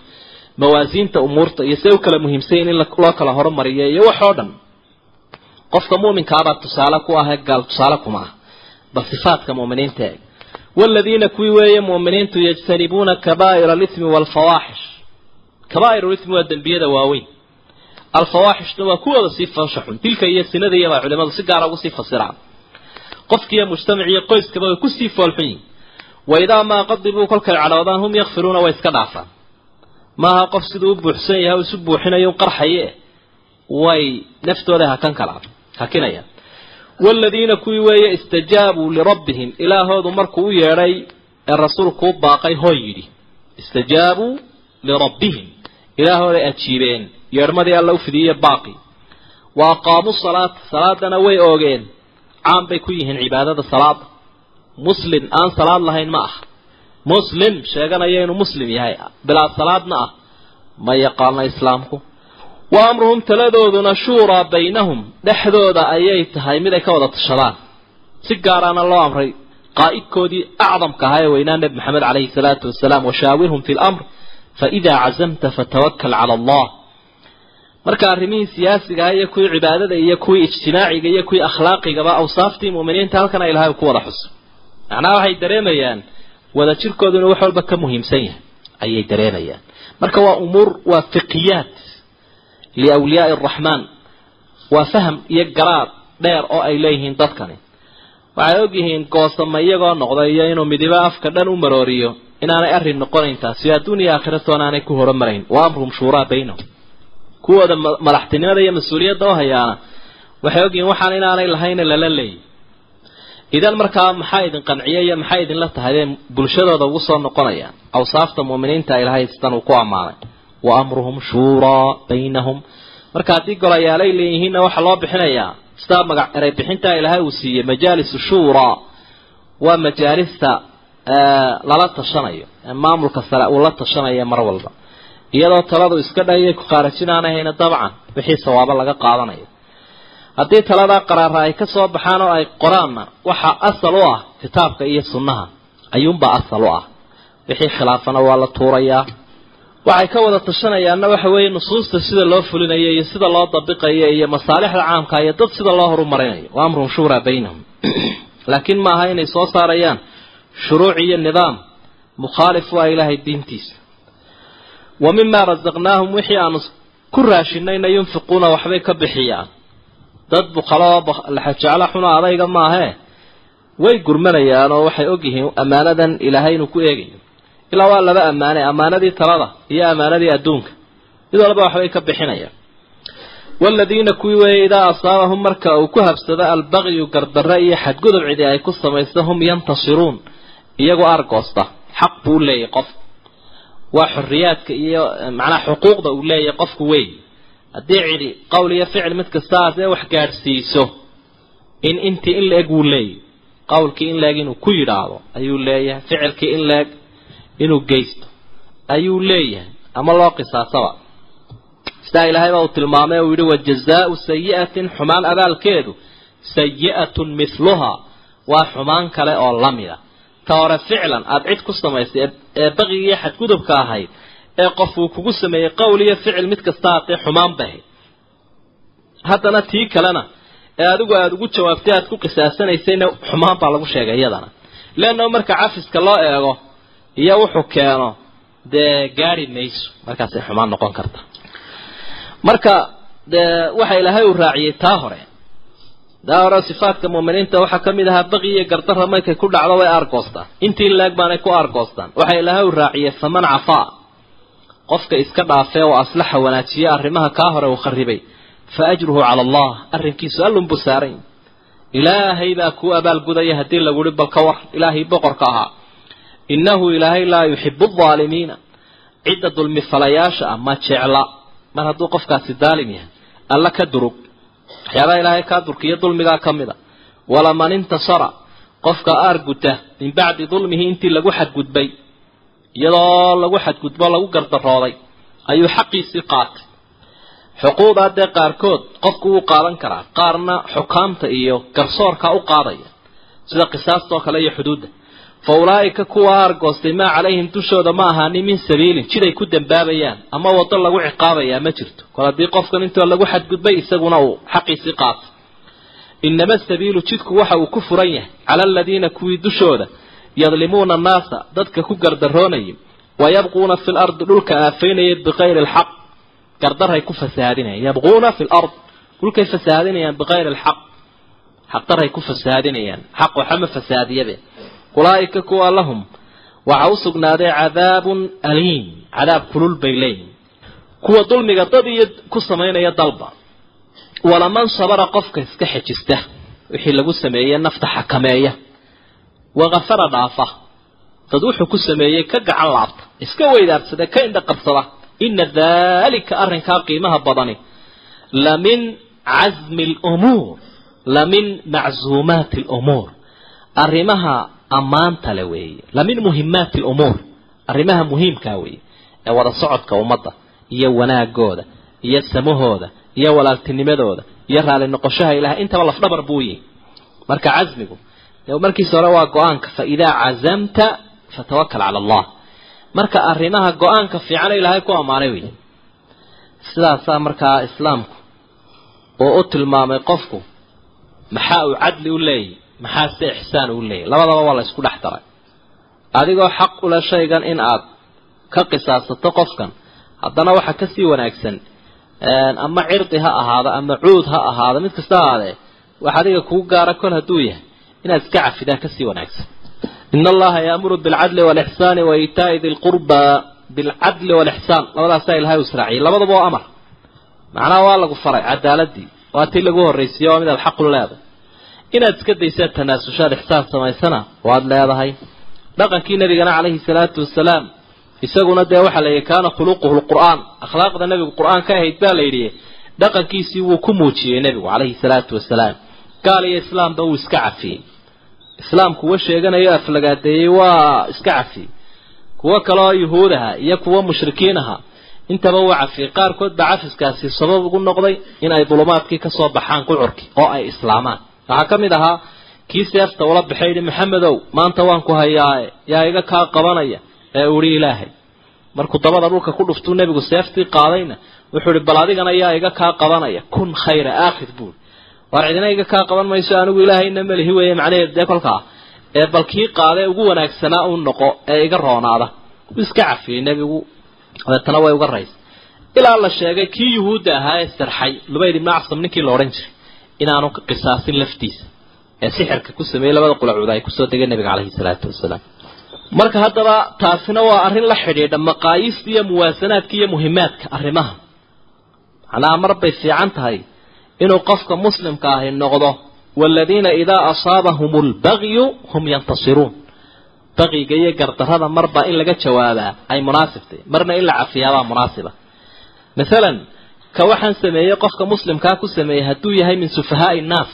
mawaasiinta umuurta iyo see u kala muhiimsayin in loo kala horumariyo iyo wax oo dhan qofka muuminkaabaa tusaale ku ah gaal tusaale kuma ah bal sifaadka mu'miniinta eeg والذين كوي وي مؤمنين يجتنبون كبائر الإثم والفواحش كبائر الإثم والدنبية واوين الفواحش نوا كوا صفة شحن تلك هي السنة يا علماء سجارة وصفة سرعة qofkiiyo mujtamac iyo qoyskaba way ku sii foolxun yihiin waidaa maa qadibuu kolkay cadhoodaan hum yakfiruuna way iska dhaafaan. Maaha qof siduu u buuxsan yahay isu buuxinayo u qarxaye way naftooda hakan kala hakinayaan waladiina kuwii weeye istajaabuu lirabbihim ilaahoodu markuu u yeedhay ee rasuulku u baaqay hoo yidhi istajaabuu lirabbihim ilaahooday ajiibeen yeedhmadii alla u fidiyey baaqi. Wa aqaamuu salaata salaadana way oogeen caan bay ku yihiin cibaadada salaada muslim aan salaad lahayn ma ah muslim sheeganaya inuu muslim yahay bilaa salaadna ah ma yaqaana islaamku wa amruhum taladooduna shuuraa baynahum dhexdooda ayay tahay miday ka wada tashadaan si gaaraana loo amray qaa'idkoodii acdamka ahaa ee weynaa nebi maxamed calayhi salaatu wasalaam washaawirhum fi lamr fa idaa cazamta fatawakkal cala allah marka arrimihii siyaasiga iyo kuwii cibaadada iyo kuwii ijtimaaciga iyo kuwii akhlaaqigaba awsaaftii mu'miniinta halkan ay ilaahay ku wada xuso macnaha waxay dareemayaan wada jirkoodu inuu wax walba ka muhiimsan yahay. Ayay dareemayaan. Marka waa umuur waa fiqiyaat liawliyaai araxmaan waa faham iyo garaad dheer oo ay leeyihiin dadkani. Waxay ogyihiin goosama iyagoo noqday iyo inuu midibo afka dhan u marooriyo. Inaanay arrin noqonayn taasi. Adduun iyo aakhiratoona aanay ku horumarayn. Wa amruhum shuuraa baynahum kuwooda madaxtinimada iyo mas'uuliyadda u hayaana waxay ogyihiin waxaan inaanay lahayna lala leeyay idan markaa maxaa idin qanciya iyo maxay idinla tahay bulshadooda ugu soo noqonayaan awsaafta mu'miniinta ilahay sidan uu ku ammaanay. Wa amruhum shuuraa baynahum. Marka haddii golayaalay leeyihiinna waxaa loo bixinayaa sidaa magac eray bixintaa ilaahay uu siiyey majaalisu shuuraa waa majaalista lala tashanayo maamulka sare uu la tashanayo mar walba iyadoo taladu iska dhahiyay ku qaarajinaanahayna dabcan wixii sawaabo laga qaadanayo. Haddii taladaa qaraara ay ka soo baxaan oo ay qoraanna waxaa asal u ah kitaabka iyo sunnaha. Ayuunbaa asal u ah. Wixii khilaafana waa la tuurayaa waxay ka wada tashanayaanna waxa weeye nusuusta sida loo fulinayo iyo sida loo dabiqayo iyo masaalixda caamka iyo dad sida loo horumarinayo. Wa amruhum shuuraa baynahum. *clears throat* Laakiin maaha inay soo saarayaan shuruuc iyo nidaam mukhaalif u ah ilaahay diintiisa wa mimaa rasaqnaahum wixii aanu ku raashinayna yunfiquuna waxbay ka bixiyaan dad buqaloo jecla xuna adayga maahee way gurmanayaan oo waxay ogyihiin ammaanadan ilaahay inuu ku eegayo ilaa waa laba ammaane ammaanadii talada iyo ammaanadii adduunka mid waxbay ka bixinayaan waladiina kuwii weeye idaa asaabahum marka uu ku habsado albaqyu gardarre iyo xadgudub cidii ay ku samaysta hum yantasiruun iyagoo argoosta xaq buu leeyahy qof waa xuriyaadka iyo eh, macnaha xuquuqda uu leeyahay qofku weyn. Haddii cidhi qowl iyo ficil mid kastaas ee wax gaadhsiiso in intii in la-eg uu leeyahy qowlkii in la-eg inuu ku yidhaahdo ayuu leeyahay ficilkii in la-eg inuu geysto ayuu leeyahay ama loo qisaasaba. Sidaa ilaahay baa uu tilmaamay uu yidhi wa jazaau sayi-atin xumaan abaalkeedu sayi-atun mihluhaa waa xumaan kale oo la mid a hore ficlan aada cid ku samaysay ee baqigii xadgudubka ahayd ee qof uu kugu sameeyey qowl iyo ficil mid kasta haatee xumaan bay ahayd haddana tii kalena ee adigu aada ugu jawaabtay aada ku qisaasanaysayna xumaan baa lagu sheegay iyadana. Leanna marka cafiska loo eego iyo wuxuu keeno dee gaari mayso. Markaasay xumaan noqon karta. Marka dee waxa ilaahay uu raaciyey taa hore hore sifaadka muuminiinta waxaa ka mid ahaa baqi iyo gardara markay ku dhacdo way aargoostaan intii laeg baanay ku aargoostaan waxa ilaahay uu raaciyey faman cafaa qofka iska dhaafee oo aslaxa wanaajiye arrimaha kaa hore uu kharibay fa ajruhu cala allah arrinkiisu allunbuu saaran ilaahay baa kuu abaalgudaya haddii laguhi bal ka war. Ilaahay boqorka ahaa. Innahu ilaahay laa yuxibu aldaalimiina cidda dulmi falayaasha ah ma jecla. Mar hadduu qofkaasi daalim yahay alla ka durug waxyaabaha ilaahay kaa durkiyo dulmigaa ka mid a walaman intasara qofka aarguta min bacdi dulmihi intii lagu xadgudbay iyadoo lagu xadgudbo lagu gardarooday ayuu xaqiisii qaatay. Xuquuqdaa dee qaarkood qofku wuu qaadan karaa qaarna xukaamta iyo garsoorka u qaadaya sida qisaastoo kale iyo xuduudda fa ulaa'ika kuwa aargoostay maa calayhim dushooda ma ahaanin min sabiilin. Jiday ku dambaabayaan ama waddo lagu ciqaabayaa ma jirto. Kol haddii qofkan intoo lagu xadgudbay isaguna uu xaqiisii qaatay inama sabiilu jidku waxa uu ku furan yahay cala aladiina kuwii dushooda yadlimuuna annaasa dadka ku gardaroonayay wayabquuna fi lardi dhulka aafaynaya bikayri alxaq. Gardaray ku fasahaadinayaan yabquuna fi lard dhulkay fasahaadinayaan bikayri alxaq. Xaqdaray ku fasahaadinayaan xaq waxama fasahaadiyabe ulaa'ika kuwa lahum waxa u sugnaaday cadaabun aliim cadaab kulul bay leeyihiin kuwa dulmiga dad iyo ku samaynaya dalba walaman sabara qofka iska xejista wixii lagu sameeyey nafta xakameeya wakafara dhaafa dad wuxuu ku sameeyey ka gacan laabta iska weydaarsada ka indha qabsada ina daalika arrinkaa qiimaha badani la min casmi lumuur la min maczuumaati lumuur arrimaha ammaanta le weeye. La min muhimaati lumuur arrimaha muhiimkaa weeye. Ee wada socodka ummadda iyo wanaagooda iyo samahooda iyo walaaltinimadooda iyo raali noqoshaha ilahay intaba lafdhabar buu yihi marka casmigu markiisa hore waa go'aanka fa idaa cazamta fatawakal cala allah. Marka arrimaha go'aanka fiicana ilaahay ku ammaanay wey sidaasaa markaa islaamku oo u tilmaamay qofku maxaa uu cadli u leeyahy maxaa se ixsaan uu leeyahy labadaba waa la ysku dhex daray. Adigoo xaq ule shaygan in aad ka qisaasato qofkan haddana waxaa ka sii wanaagsan ama cirdi ha ahaado ama cuud ha ahaado mid kasta ahaadee wax adiga kuu gaara kol hadduu yahay inaad iska cafidaa ka sii wanaagsan. In allaha yaamuru bilcadli walixsaani wa iitaai di lqurba bilcadli walixsaan labadaasaa ilahay israaciyay. Labadaba oo amar. Macnaha waa lagu faray cadaaladii. Waa tii lagu horraysiiye waa midaad xaqu leedahay inaad iska daysaad tanaasushaad ixsaan samaysana waad leedahay. Dhaqankii nabigana calayhi salaatu wasalaam isaguna dee waxaa la yidhi kaana khuluquhu lqur'aan. Akhlaaqda nebigu qur'aan ka ahayd baa la yidhi dhaqankiisii wuu ku muujiyey nebigu calayhi salaatu wasalaam gaal iyo islaamba wuu iska cafiyey. Islaamku wa sheeganayo aflagaadeeyey waa iska cafiyey. Kuwo kaleoo yuhuudaha iyo kuwo mushrikiin aha intaba wuu cafiyey. Qaarkood baa cafiskaasi sabab ugu noqday in ay dulumaadkii ka soo baxaan qucurkii oo ay islaamaan waxaa ka mid ahaa kii seefta ula baxay yidhi maxamedow maanta waan ku hayaaye yaa iga kaa qabanaya ee uhi ilaahay. Markuu dabada dhulka ku dhuftuu nebigu seeftii qaadayna wuxuu ihi bal adigana yaa iga kaa qabanaya kun khayra aakhid buuri waar cidina iga kaa qaban mayso anigu ilaahayna melihi weeye macnaheed dee kolkaa ee bal kii qaadee ugu wanaagsanaa u noqo ee iga roonaada. Wuu iska cafiyey nebigu dabeetana way uga rays ilaa la sheegay kii yuhuudda ahaa ee sarxay lubayd ibnu acsam ninkii la odhan jiray inaanu ka qisaasin laftiisa ee sixirka ku sameeyey labada qulacuud ay ku soo degeen nabiga caleyhi salaatu wasalaam. Marka haddaba taasina waa arrin la xidhiidha maqaayiista iyo muwaasanaadka iyo muhimaadka arrimaha. Macnaha mar bay fiican tahay inuu qofka muslimka ahi noqdo waaladiina idaa asaabahum lbagyu hum yantasiruun. Baqiga iyo gardarada marba in laga jawaabaa ay munaasibtay marna in la cafiyaabaa munaasiba masalan ka waxaan sameeyey qofka muslimkaa ku sameeyey hadduu yahay min sufahaai innaas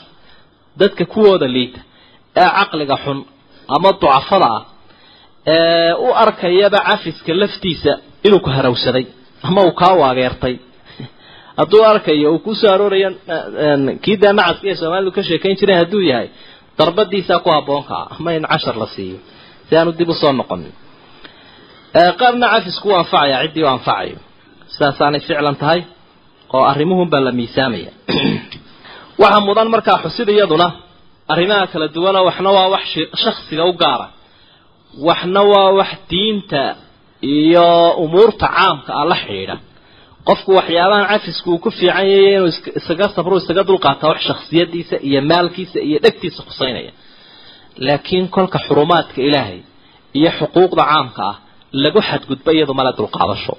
dadka kuwooda liita ee caqliga xun ama ducafada ah ee u arkayaba cafiska laftiisa inuu ku harawsaday ama uu kaa waageertay. *laughs* Hadduu arkayo uu ku soo aroorayo kii daa nacaska ee soomaalidu ka sheekayn jireen hadduu yahay darbadiisaa ku habboonka ah ama in cashar la siiyo si aanu dib u soo noqonin. Qaarna cafisku u anfacaya ciddii u anfacayo sidaasaanay ficlan tahay oo arrimuhunbaa la miisaamaya. *clears throat* Waxaa mudan markaa xusid iyaduna arrimaha kala duwana waxna waa wax shaksiga u gaara. Waxna waa wax diinta iyo umuurta caamka ah la xidhiidha. Qofku waxyaabahan cafisku uu ku fiican yahay inuu isaga sabro isaga dulqaata wax shaksiyadiisa iyo maalkiisa iyo dhegtiisa khuseynaya laakiin kolka xurumaadka ilaahay iyo xuquuqda caamka ah lagu xadgudbo iyadu male dulqaadasho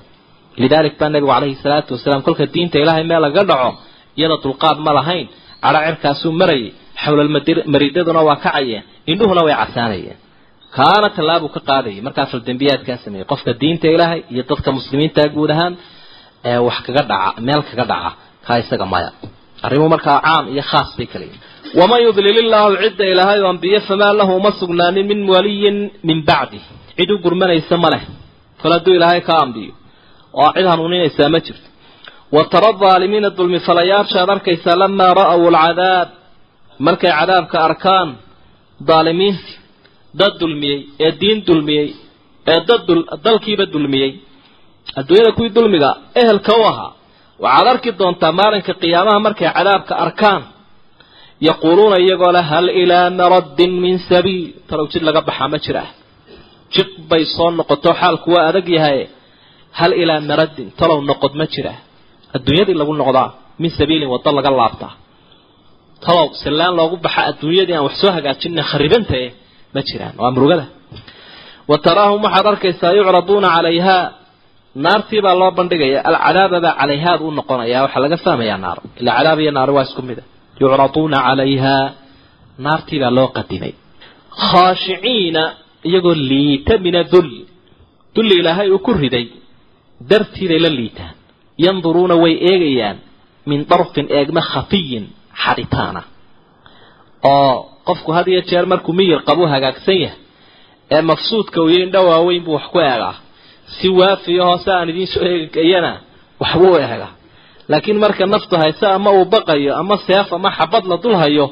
lidalik baa nabigu calayhi salaatu wasalaam kolka diinta ilaahay meel laga dhaco iyada dulqaad ma lahayn. Cadho cirkaasuu marayay xawlalmaridaduna waa kacayeen indhuhuna way casaanayeen. Kaana tallaabuu ka qaadayay markaa faldembiyaadkaa sameeyey. Qofka diinta ilaahay iyo dadka muslimiinta guud ahaan ee wax kaga dhaca meel kaga dhaca kaa isaga maya. Arrimuhu markaa caam iyo khaas bay kala waman yudlil illaahu cidda ilaahay oo ambiye famaa lahu uma sugnaanin min waliyin min bacdi. Cid u gurmanaysa ma leh. Kol hadduu ilaahay ka ambiyo oo cid hanuuninaysaa ma jirto wa tara aalimiina dulmifalayaashaad arkaysaa lamaa ra'aw alcadaab markay cadaabka arkaan daalimiintii dad dulmiyey ee diin dulmiyey ee dad dalkiiba dulmiyey adduunyada kuwii dulmiga ehelka u ahaa waxaad arki doontaa maalinka qiyaamaha markay cadaabka arkaan yaquuluuna iyagoo leh hal ilaa maraddin min sabiil talow jid laga baxaa ma jiraa jid bay soo noqoto xaalku waa adag yahay hal ilaa maraddin talow noqod ma jiraa adduunyadii lagu noqdaa min sabiilin waddo laga laabtaa. Talow sallaan loogu baxa adduunyadii aan wax soo hagaajina kharibantae ma jiraan. Waa murugada. Wa taraahum waxaad arkaysaa yucraduuna calayhaa naartii baa loo bandhigaya alcadaababaa calayhaad u noqonaya waxaa laga fahmayaa naar. Ilaa cadaab iyo naari waa isku mid. A yucraduuna calayhaa naartii baa loo qadimay. Khaashiciina iyagoo liita min adul dulli ilaahay uu ku riday dartiiday la liitaan. Yanduruuna way eegayaan min darfin eegma khafiyin xadhitaana oo qofku had iyo jeer markuu miyir qabuu hagaagsan yahay ee mafsuudka uu indho waaweyn buu wax ku eegaa. Si waafiyo hoose aan idiin soo eegayana waxbuu eegaa. Laakiin marka naftu hayse ama uu baqayo ama seef ama xabad la dul hayo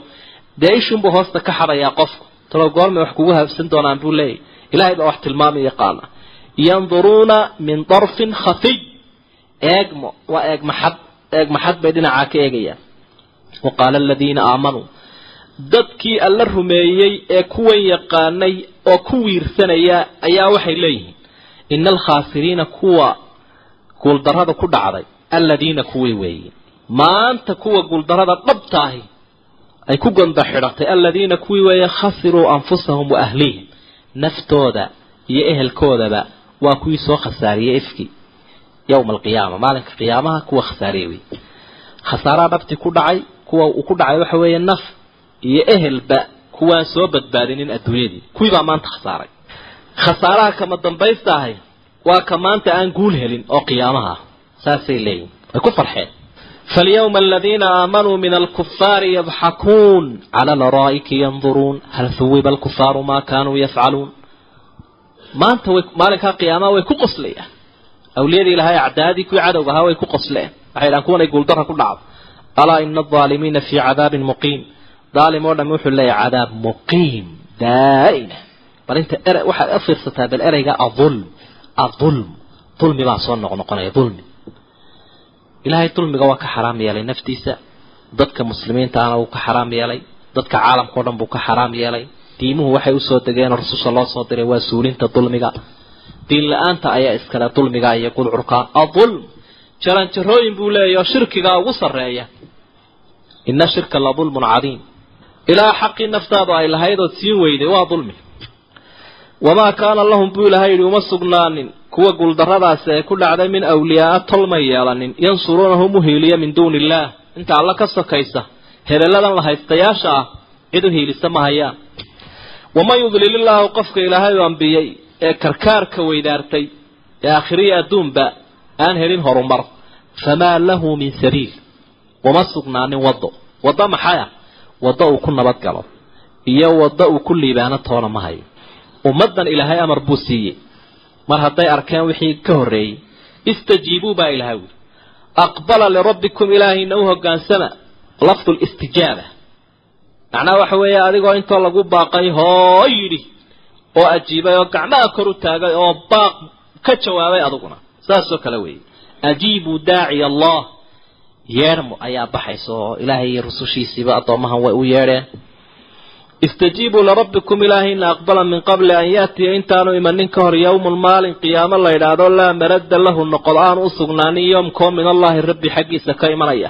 dee ishunbuu hoosta ka xadayaa qofku. Talow goormay wax kugu habsan doonaan buu leeyahy ilaahay baa wax tilmaamay yaqaana yanduruuna min darfin khafiy eegmo waa eegmaxad eegmaxad bay dhinacaa ka eegayaan wa qaala aladiina aamanuu dadkii alla rumeeyey ee kuwan yaqaanay oo ku wiirsanaya ayaa waxay leeyihiin ina alkhaasiriina kuwa guuldarrada ku dhacday aladiina kuwii weeye maanta kuwa guuldarrada dhabtaahi ay ku gonda xidhatay aladiina kuwii weeye khasiruu anfusahum wa ahlihim naftooda iyo ehelkoodaba waa kuwii soo khasaariyey ifkii yowma alqiyaama maalinka qiyaamaha kuwa khasaariye wey khasaaraha dhabti ku dhacay kuwa uu ku dhacay waxa weeye naf iyo ehelba kuwaan soo badbaadinin adduunyadii kuwii baa maanta khasaaray khasaaraha kama dambaysta ahay waa ka maanta aan guul helin oo qiyaamaha ah saasay leeyihin way ku farxeen فاليوم الذين آمنوا من الكفار يضحكون على الأرائك ينظرون هل ثوب الكفار ما كانوا يفعلون maanta way maalinkaa qiyaamaha way ku qoslayaan. Awliyadii ilahay acdaadii kuwii cadowga ahaa way ku qosleen. Waxay dhahan kuwanay guuldara ku dhacdo. Alaa ina adaalimiina fii cadaabin muqiim. Daalim oo dhami wuxuu leeyahy cadaab muqiim daa'ima bal inta er waxaad fiirsataa bal ereyga aulm aulm dulmi baa soo noq noqonaya ulmi ilaahay dulmiga waa ka xaraam yeelay naftiisa. Dadka muslimiintaana wuu ka xaraam yeelay. Dadka caalamka o dhan buu ka xaraam yeelay diimuhu waxay u soo degeen rasusha loo soo diray waa suulinta dulmiga. Diin la'aanta ayaa iskale dulmiga iyo gudcurka adulm! Jaranjarooyin buu leeyahy oo shirkigaa ugu sarreeya. Ina shirka la dulmun cadiim. Ilaa xaqii naftaadu ay lahayd ood siin weyday waa dulmi. Wamaa kaana lahum buu ilahay yidhi uma sugnaanin. Kuwa guuldarradaasi ay ku dhacday min awliyaaa tolmay yeelanin. Yansuruunahum u hiiliya min duuni illaah inta alla ka sokaysa hebeladan la haystayaasha ah cid u hiilisa ma hayaan waman yudlilillaahu qofka ilaahay u ambiyey ee karkaarka weydaartay ee aakhiriya adduunba aan helin horumar. famaa lahu min sabiil uma sugnaanin waddo waddo maxaya waddo uu ku nabad galo. iyo waddo uu ku liibaano toona ma hayo. Ummaddan ilaahay amar buu siiyey. Mar hadday arkeen wixii ka horreeyey istajiibuu baa ilahay wuli aqbala lirabbikum ilaahayna u hoggaansama lafdu listijaaba macnaha waxa weeye adigoo intoo lagu baaqay hoo yidhi oo ajiibay oo gacmaha kor u taagay oo baaq ka jawaabay adiguna. Saasoo kale weeye. Ajiibuu daaciya allah. Yeedhmo ayaa baxaysa oo ilaahay iyo rusushiisiiba addoomahan way u yeedheen. Istajiibuu lirabbikum ilaahayna aqbala min qabli an yaatiya intaanu imanin ka hor yowmun maalin qiyaamo la yidhaahdo laa maradda lahu noqod aanu u sugnaanin yoomkoo min allaahi rabbi xaggiisa ka imanaya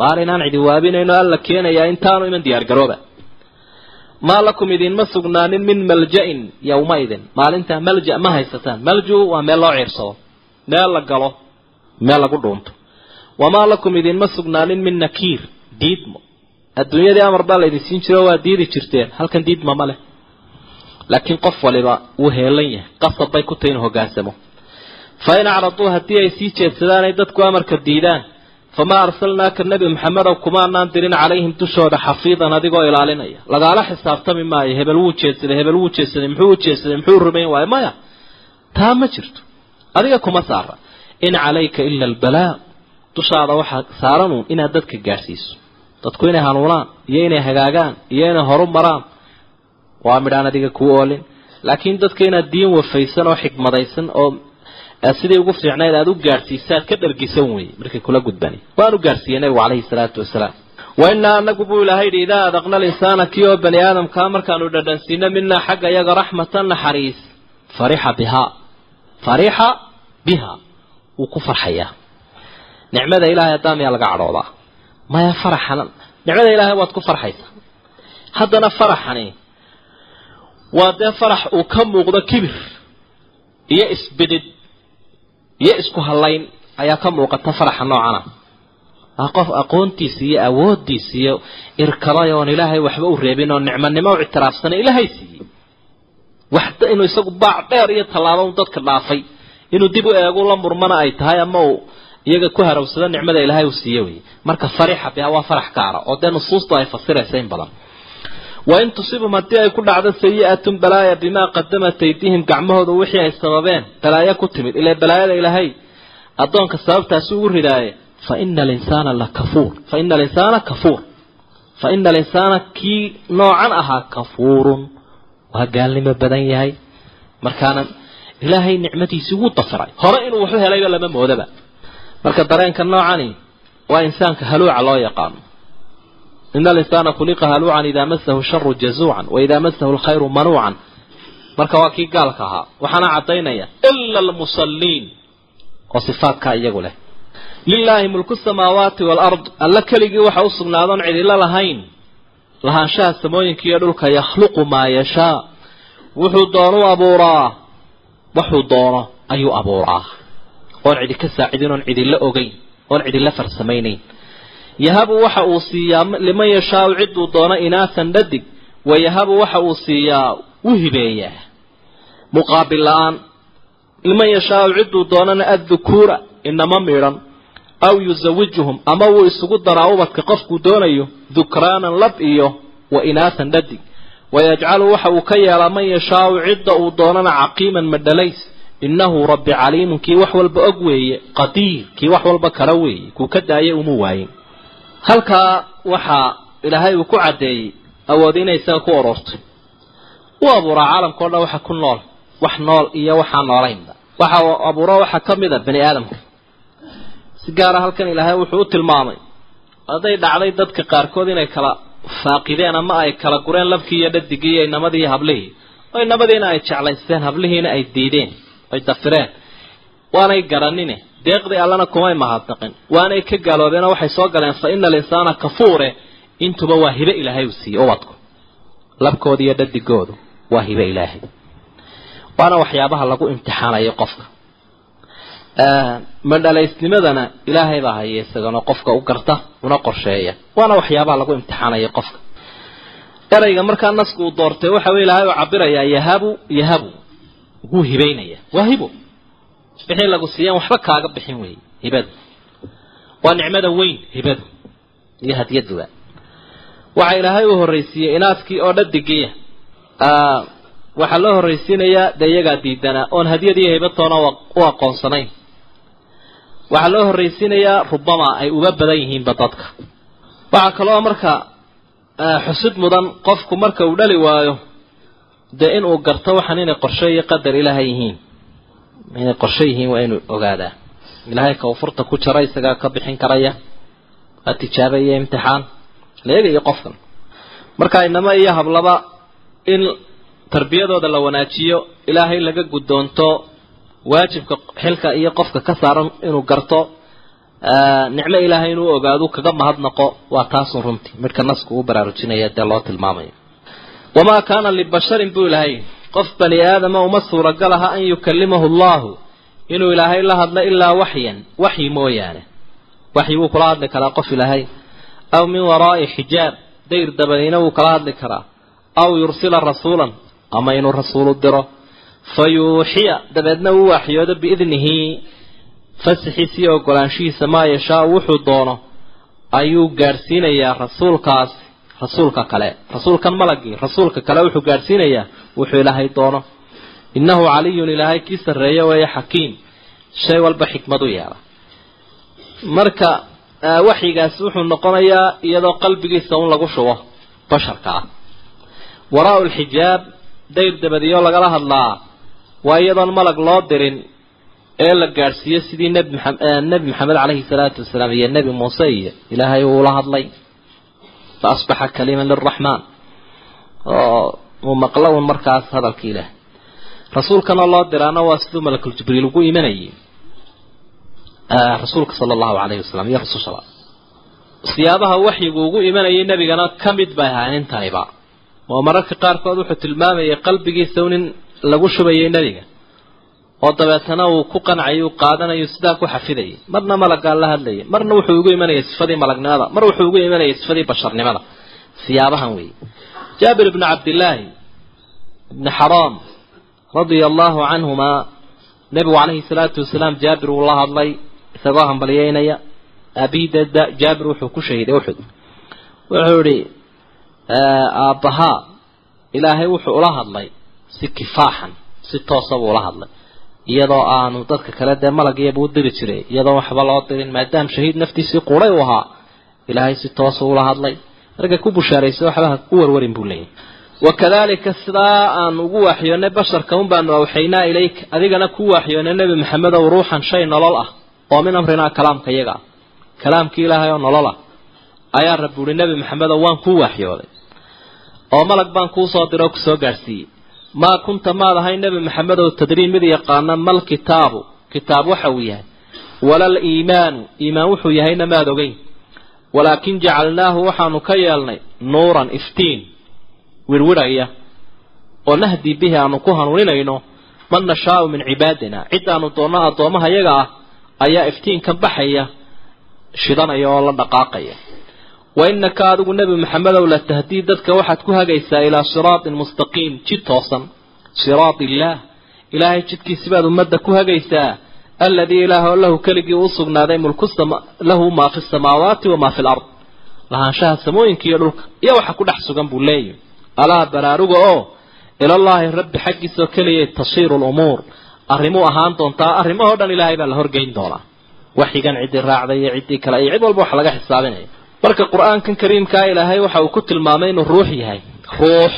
maalin aan cidi waabinayno alla keenayaa intaanu iman diyaargarooba maa lakum idinma sugnaanin min malja-in yowmaidin maalintaa malja ma haysataan. Malju waa meel loo ciirsado. Meel la galo. Meel lagu dhuunto. Wamaa lakum idinma sugnaanin min nakiir. Diidmo. Adduunyadii amar baa laydin siin jiro waa diidi jirteen. Halkan diidma ma leh. Laakiin qof waliba wuu heelan yahay. Qasab bay ku tahay inuu hoggaansamo fa in acraduu haddii ay sii jeedsadaan ay dadku amarka diidaan famaa arsalnaaka nebi maxamedow kumaanaan dirin calayhim dushooda xafiidan adigoo ilaalinaya. Lagaala xisaabtami maayo hebel wuu jeedsaday hebel wuu jeedsaday muxuu u jeedsaday muxuu rumayn waayo maya taa ma jirto. Adiga kuma saara. In calayka ila albalaa dushaada waxaa saaranuun inaad dadka gaadhsiiso dadku inay hanuunaan iyo inay hagaagaan iyo inay horu maraan waa midhaan adiga kuu oolin. Laakiin dadka inaad diin wafaysan oo xikmadaysan oo sidii ugu fiicnayd aad u gaadhsiisaad ka dhargisan weye markay kula gudbani. Waan u gaadhsiiyey nabigu calayhi salaatu wasalaam. Wa innaa anagu buu ilahay yidhi idaa adaqna linsaana kii oo bani aadamkaa markaanu dhadhansiino minaa xagga iyaga raxmatan naxariis. Farixa bihaa. Farixa biha wuu ku farxayaa. Nicmada ilaahay haddaa miyaa laga cadhoodaa? Maya faraxan? Nicmada ilaahay waad ku farxaysaa. Haddana faraxani waa dee farax uu ka muuqdo kibir iyo isbidid iyo isku hallayn ayaa ka muuqata faraxa noocana. Waa qof aqoontiisa iyo awooddiisa iyo irkabay oon ilaahay waxba u reebin oo nicmonimo u ictiraafsanay ilaahay siiyey. Waxda inuu isagu baac dheer iyo tallaabo u dadka dhaafay inuu dib u eegu la murmana ay tahay ama uu iyaga ku harawsado nicmada ilaahay uu siiye weye marka farixa biha waa farax gaara oo dee nusuustu ay fasiraysa in badan wain tusibhum haddii ay ku dhacdo sayi-atun balaaya bimaa qadamat aydihim gacmahooda wixii ay sababeen balaayo ku timid ilaa balaayada ilaahay addoonka sababtaasi ugu ridaaye fa ina alinsaana la kafuur fa ina alinsaana kafuur fa ina alinsaana kii noocan ahaa kafuurun. Waa gaalnimo badan yahay. Markaana ilaahay nicmadiisii wuu dafiray hore inuu waxu helayba lama moodaba. Marka dareenka noocani waa insaanka haluuca loo yaqaano ina alinsaana khuliqa haluucan idaa masahu sharu jazuucan wa idaa masahu lkhayru manuucan marka waa kii gaalka ahaa waxaana caddaynaya ila almusalliin oo sifaadkaa iyagu leh lilaahi mulku samaawaati waalard alla keligii waxa u sugnaadoon cidilo lahayn lahaanshaha samooyinka iyo dhulka yakhluqu maa yashaa wuxuu doonu abuuraa wuxuu doono ayuu abuuraa oon cidi ka saacidin oon cidila ogeyn oon cidila farsamaynayn yahabu waxa uu siiyaa liman yashaau ciduu doono inaasan dhadig wa yahabu waxa uu siiyaa u hibeeyaa muqaabil la'aan liman yashaau ciduu doonana addukuura inama midhan aw yusawijuhum ama wuu isugu daraa ubadka qofkuu doonayo dukraanan lab iyo wa inaasan dhadig. Wayajcalu waxa uu ka yeelaa man yashaau cidda uu doonana caqiiman madhalays innahu rabbi caliimun kii wax walba og weeye qadiir kii wax walba kala weeye kuu ka daayay uma waayin halkaa waxaa ilaahay uu ku caddeeyey awood inay isaga ku ururtay u abuuraa caalamka o dhan waxa ku nool wax nool iyo waxaa noolaynba. Waxa uu abuuro waxaa ka mid a bani aadamka. Si gaara halkan ilaahay wuxuu u tilmaamay hadday dhacday dadka qaarkood inay kala faaqideen ama ay kala gureen labkii iyo dhadigii iyo inamadii iyo hablihii. Oo inamadiina ay jeclaysteen hablihiina ay diideen ay dafireen waanay garanine deeqdii allana kumay mahadnaqin. Waanay ka gaaloobeen oo waxay soo galeen fa ina alinsaana kafuure intuba waa hibe ilaahay uu siiyey ubadku labkooda iyo dhadigoodu waa hibe ilaahay. Waana waxyaabaha lagu imtixaanayo qofka. Madhalaysnimadana ilaahay baa haya isagana qofka u garta una qorsheeya. Waana waxyaabaha lagu imtixaanaya qofka. Erayga markaa nasku uu doortay waxa wey ilaahay uu cabirayaa yahabu yahabu. Wuu hibaynaya waa hibo wixii lagu siiyeen waxba kaaga bixin weeye. Hibada waa nicmada weyn hibadu iyo hadyaduba waxaa ilaahay uu horraysiiyey inaadkii oo dhadigiya waxaa loo horraysiinayaa dee iyagaa diidanaa oon hadyad iyo hibatoona u aqoonsanayn. Waxaa loo horraysiinayaa rubama ay uga badan yihiinba dadka. Waxaa kaloo marka xusud mudan qofku marka uu dhali waayo dee inuu garto waxaan inay qorshe iyo qadar ilaahay yihiin inay qorshe yihiin waa inuu ogaadaa. Ilaahay kawfurta ku jara isagaa ka bixin karaya waa tijaaba iyo imtixaan. La eegayo qofkan. Marka inama iyo hablaba in tarbiyadooda la wanaajiyo ilaahay laga guddoonto waajibka xilka iyo qofka ka saaran inuu garto nicmo ilaahay inuu ogaado kaga mahadnaqo waa taasun runtii. Midhka nasku u baraarujinaya dee loo tilmaamayo. Wamaa kaana libasharin buu ilaahay qof bani aadama uma suuragal aha an yukalimahu allahu inuu ilaahay la hadlo ilaa waxyan waxyi mooyaane. Waxyi wuu kula hadli karaa qof ilaahay. Aw min waraa'i xijaab dayr dabadiina wuu kala hadli karaa. Aw yursila rasuulan ama inuu rasuulu diro. Fa yuuxiya dabeedna uu waxyoodo biidnihi. Fasaxiisa iyo ogolaanshihiisa maa yashaau wuxuu doono. Ayuu gaadhsiinayaa rasuulkaas rasuulka kale. Rasuulkan malagii rasuulka kale wuxuu gaadhsiinayaa. Wuxuu ilaahay doono. Innahu caliyun ilaahay kii sarreeya weeye xakiim. Shay walba xikmad u yeela marka waxyigaasi wuxuu noqonayaa iyadoo qalbigiisa un lagu shubo basharka ah. Waraa-u lxijaab dayr dabadiyo lagala hadlaa. Waa iyadoon malag loo dirin ee la gaadhsiiyo sidii nebi maa nebi maxamed caleyhi salaatu wasalaam iyo nebi muuse iyo ilaahay uula hadlay fa asbaxa kaliman liraxmaan oo uu maqlo un markaas hadalka ilaah rasuulkana loo diraana waa siduu malakul jibriil ugu imanayay rasuulka sala allahu calayhi wasalam iyo rasushaba siyaabaha waxyigu ugu imanayay nebigana ka mid bay ahayn intaniba oo mararka qaarkood wuxuu tilmaamayay qalbigiisa un in lagu shubayay nebiga oo dabeetana uu ku qancayay uu qaadanayo sidaa ku xafidayay marna malaggaa la hadlayay marna wuxuu ugu imanayay sifadii malagnimada. Mar wuxuu ugu imanayay sifadii basharnimada. Siyaabahan weeye. Jaabir ibnu cabdillaahi ibni xaraam radia allahu canhumaa nebigu calayhi salaatu wasalaam jaabir uu la hadlay isagoo hambalyeynaya. Aabihida jaabir wuxuu ku shahiiday uxud wuxuu idhi aabbahaa ilaahay wuxuu ula hadlay si kifaaxan si toosa buu ula hadlay iyadoo aanu dadka kale dee malagiyabu u diri jiray iyadoo waxba loo dirin maadaam shahiid naftiisii quuray u ahaa. Ilaahay si toosa ula hadlay. Markay ku bushaaraysa waxbaha ku warwarin buu leeyahy wakadalika sidaa aan ugu waaxyoonay basharka un baanu awxaynaa ilayka adigana ku waaxyoonay nebi maxamedow ruuxan shay nolol ah oo min amrinaa kalaamka iyaga ah. Kalaamkii ilaahay oo nolol ah. Ayaa rabbi uhi nebi maxamedow waan kuu waaxyooday oo malag baan kuu soo diro oo ku soo gaadhsiiyey maa kunta maad ahay nebi maxamedow tadriin mid yaqaana mal kitaabu. Kitaab waxa uu yahay. Walal iimaanu. Iimaan wuxuu yahayna maad ogeyn. Walaakin jacalnaahu waxaanu ka yeelnay nuuran iftiin wirwirhaya oo nahdii bihi aanu ku hanuuninayno man nashaau min cibaadina. Cidaanu doonno addoomaha yaga ah ayaa iftiinkan baxaya shidanaya oo la dhaqaaqaya wa innaka adigu nebi maxamedow la tahdii dadka waxaad ku hagaysaa ilaa siraatin mustaqiim jid toosan. Siraat illaah. Ilaahay jidkiisi baad ummadda ku hagaysaa. Alladii ilaahoo lahu keligii u sugnaaday mulku lahu maa fi samaawaati wamaa fi lard lahaanshaha samooyinka iyo dhulka iyo waxa ku dhex sugan buu leeyahy alaa baraaruga oo ilallaahi rabbi xaggiisoo keliyay tashiiru lumuur arrimuu ahaan doontaa arrimahoo dhan ilaahay baa la horgeyn doonaa. Waxyigan ciddii raacday iyo ciddii kale iyo cid walba wax laga xisaabinaya marka qur'aankan kariimkaa ilaahay waxa uu ku tilmaamay inuu ruux yahay. Ruux.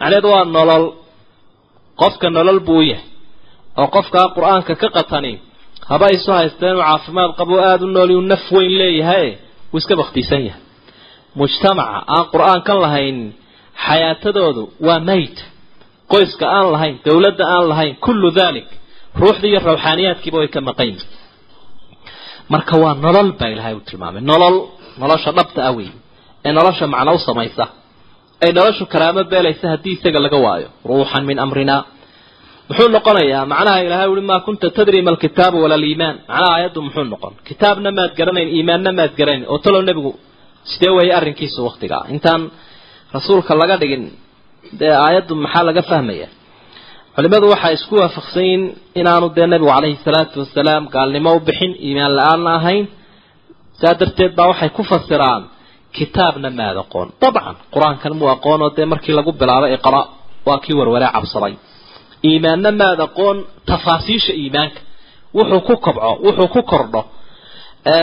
Macneed waa nolol. Qofka nolol buu u yahay. Oo qofkaa qur'aanka ka qatani haba isu haysta inuu caafimaad qabo aada u nooli uu naf weyn leeyahay wuu iska baktiisan yahay. Mujtamaca aan qur'aankan lahayn xayaatadoodu waa mayt qoyska aan lahayn dowladda aan lahayn kullu dalik ruuxdii iyo rawxaaniyaadkiiba way ka maqan yihiin marka waa nolol baa ilaahay u tilmaamay. Nolol nolosha dhabta ah wey ee nolosha macno u samaysa. Ay noloshu karaamo beelaysa haddii isaga laga waayo. Ruuxan min amrina. Muxuu noqonayaa macnaha ilahay ui maa kunta tadri ma alkitaabu wala aliimaan macnaha aayaddu muxuu noqon. Kitaabna maad garanayn iimaanna maad garanayn. Oo talow nebigu sidee weeye arrinkiisu waktigaa intaan rasuulka laga dhigin dee aayaddu maxaa laga fahmaya culimadu waxay isku waafaqsan yihiin inaanu dee nabigu calayhi salaatu wasalaam gaalnimo u bixin iimaan la'aanna ahayn. Saa darteed baa waxay ku fasiraan kitaabna maad aqoon. Dabcan qur'aankan muu aqoon oo dee markii lagu bilaabay iqra waa kii warwaree cabsaday. Iimaanna maad aqoon tafaasiisha iimaanka. Wuxuu ku kobco wuxuu ku kordho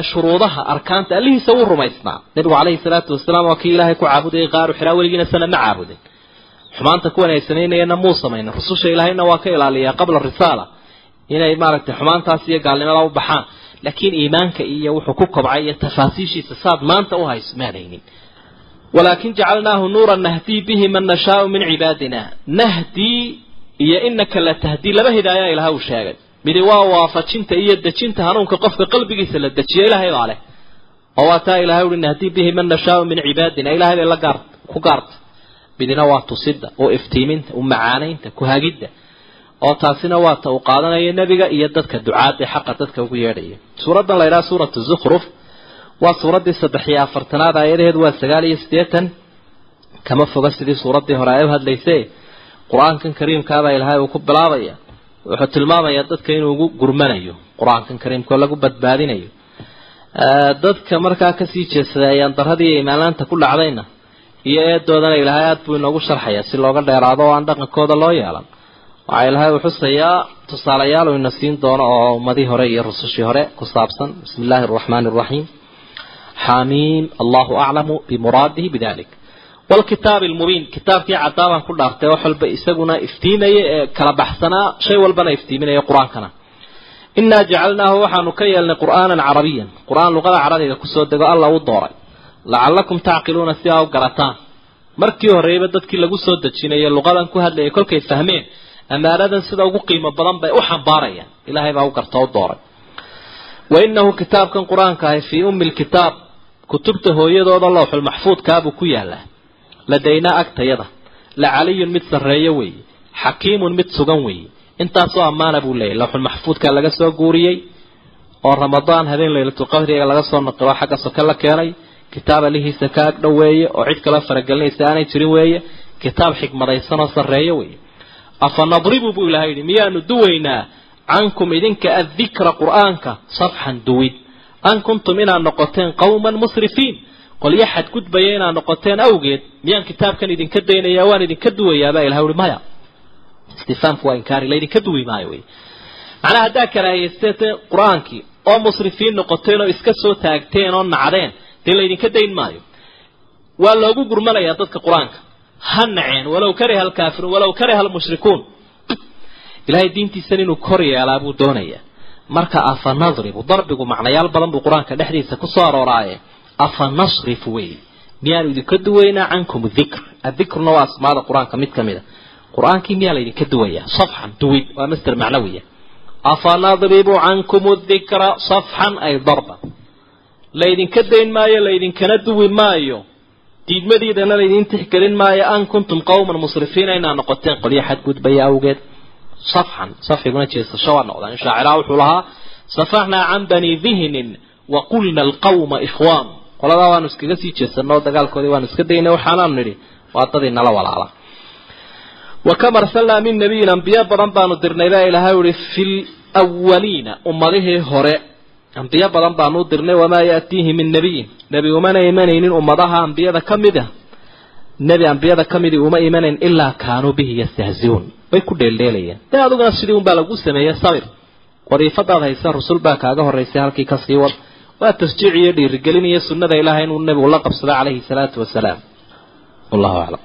shuruudaha arkaanta allihiisa wuu rumaysnaa. Nabigu calayhi salaatu wasalaam waa kii ilaahay ku caabudayay qaaru xiraa weligiina sana ma caabudin xumaanta kuwan ay samaynayeenna muu samaynin rususha ilaahayna waa ka ilaaliyaa qabla risaala. Inay maaragtay xumaantaas iyo gaalnimada u baxaan. Laakiin iimaanka iyo wuxuu ku kobcay iyo tafaasiishiisa saad maanta u hayso maadaynin walaakin jacalnaahu nuuran nahdii bihi man nashaau min cibaadina nahdii iyo inaka la tahdii laba hidaaya ilaha uu sheegay. Midi waa waafajinta iyo dejinta hanuunka qofka qalbigiisa la dejiyo ilaahay baa leh. Oo waa taa ilahay uhi nahdii bihi man nashaau min cibaadina ilahay bay la gaar ku gaarta midina waa tusida oo iftiiminta u macaanaynta ku hagidda. Oo taasina waa ta uu qaadanaya nebiga iyo dadka ducaadda xaqa dadka ugu yeedhaya. Suuraddan la ydhaha suuratu zukhruf waa suuraddii saddex iyo afartanaad aayadaheedu waa sagaal iyo siddeetan. Kama foga sidii suuraddii hore ay u hadlayse qur'aankan kariimkaabaa ilaahay uu ku bilaabaya. Wuxuu tilmaamayaa dadka inuu ugu gurmanayo. Qur'aankan kariimka oo lagu badbaadinayo. Dadka markaa ka sii jeesaday ayaan daradii imaanlaanta ku dhacdayna iyo eedoodana ilaahay aada buu inoogu sharxaya si looga dheeraado oo aan dhaqankooda loo yeelan. Waxaa ilaahay uu xusayaa tusaalayaal uu ina siin doono oo ummadii hore iyo rusushii hore ku saabsan bismi illaahi araxmaani araxiim xamiim allahu aclamu bimuraadihi bidalik walkitaabi almubiin kitaabkii cadaabaan ku dhaaftay wax walba isaguna iftiimaya ee kala baxsanaa shay walbana iftiiminaya qur'aankana. Inaa jacalnaahu waxaanu ka yeelnay qur'aanan carabiyan. Qur'aan luqada carabiga ku soo dego alla u dooray lacalakum tacqiluuna si aa u garataan markii horeyba dadkii lagu soo dejinayay luqadan ku hadlayay kolkay fahmeen amaanadan sida ugu qiimo badan bay u xambaarayaan. Ilaahay baa u garta u dooray. Wa inahu kitaabkan qur'aanka ahi fii ummi lkitaab kutubta hooyadooda lowxul maxfuudkaabuu ku yaalaa ladaynaa agtayada la caliyun mid sarreeyo weeye xakiimun mid sugan weeye intaasoo ammaana buu leeyahy lowxul maxfuudkaa laga soo guuriyey oo ramadaan habeen laylatulqadriga laga soo naqilo xagga soke la keenay kitaab alihiisa ka ag dhow weeye oo cid kala faragelinaysa aanay jirin weeye kitaab xikmadaysanoo sarreeyo weeye. Afa nadribu buu ilahay yidhi miyaanu duwaynaa cankum idinka addikra qur'aanka safxan duwid. An kuntum inaad noqoteen qawman musrifiin. Qolyo xadgudbaya inaad noqoteen awgeed. Miyaan kitaabkan idinka daynaya waan idinka duwayaabaa ilahay uhi maya. Istifaamku waa inkaari laydinka duwi maayo wey macnaha haddaa karaahiyeysteen qur'aankii oo musrifiin noqoteen oo iska soo taagteen oo nacdeen dee laydinka dayn maayo. Waa loogu gurmanayaa dadka qur'aanka. Ha naceen walow kariha alkaafiruun walow kariha almushrikuun ilahay diintiisan inuu kor yeelaa buu doonayaa. Marka afa nadribu darbigu macnayaal badan buu qur'aanka dhexdiisa ku soo arooraaye. Afa nasrifu wey miyaanu idinka duwaynaa cankum dikr adikruna waa asmaada qur'aanka mid ka mid a qur'aankii miyaa laydinka duwayaa? Safxan duwid waa master macnawiya. Afa nadribu cankum dikra safxan ay darba laydinka dayn maayo laydinkana duwi maayo. Diidmadiidana laydin tixgelin maayo. An kuntum qawman musrifiina inaa noqoteen qolyo xadgudbaya awgeed. Safxan safxiguna jeesasho waa noqdaan. Shaaciraha wuxuu lahaa safaxnaa can bani dihnin wa qulna alqawma ikhwaan. Qoladaa waanu iskaga sii jeesanoo dagaalkoodii waanu iska daynay waxaanaanu nidhi waa dadii nala walaala. Wa kam arsalnaa min nabiyin ambiyo badan baanu dirnay baa ilaahay uhi fi lwaliina ummadihii hore ambiyo badan baanu dirnay wamaa yaatiihi min nabiyin nebi umana imanaynin ummadaha ambiyada ka mid a nebi ambiyada ka midii uma imanayn ilaa kaanuu bihi yastahziuun. Way ku dheeldheelayeen dee adiguna sidii unbaa lagu sameeyey sabir. Wadiifadaad haysa rusul baa kaaga horeysay halkii ka sii wad. Waa tasjiic iyo dhiirigelin iyo sunnada ilahay inuu nebigu la qabsado calayhi salaatu wasalaam wallahu aclam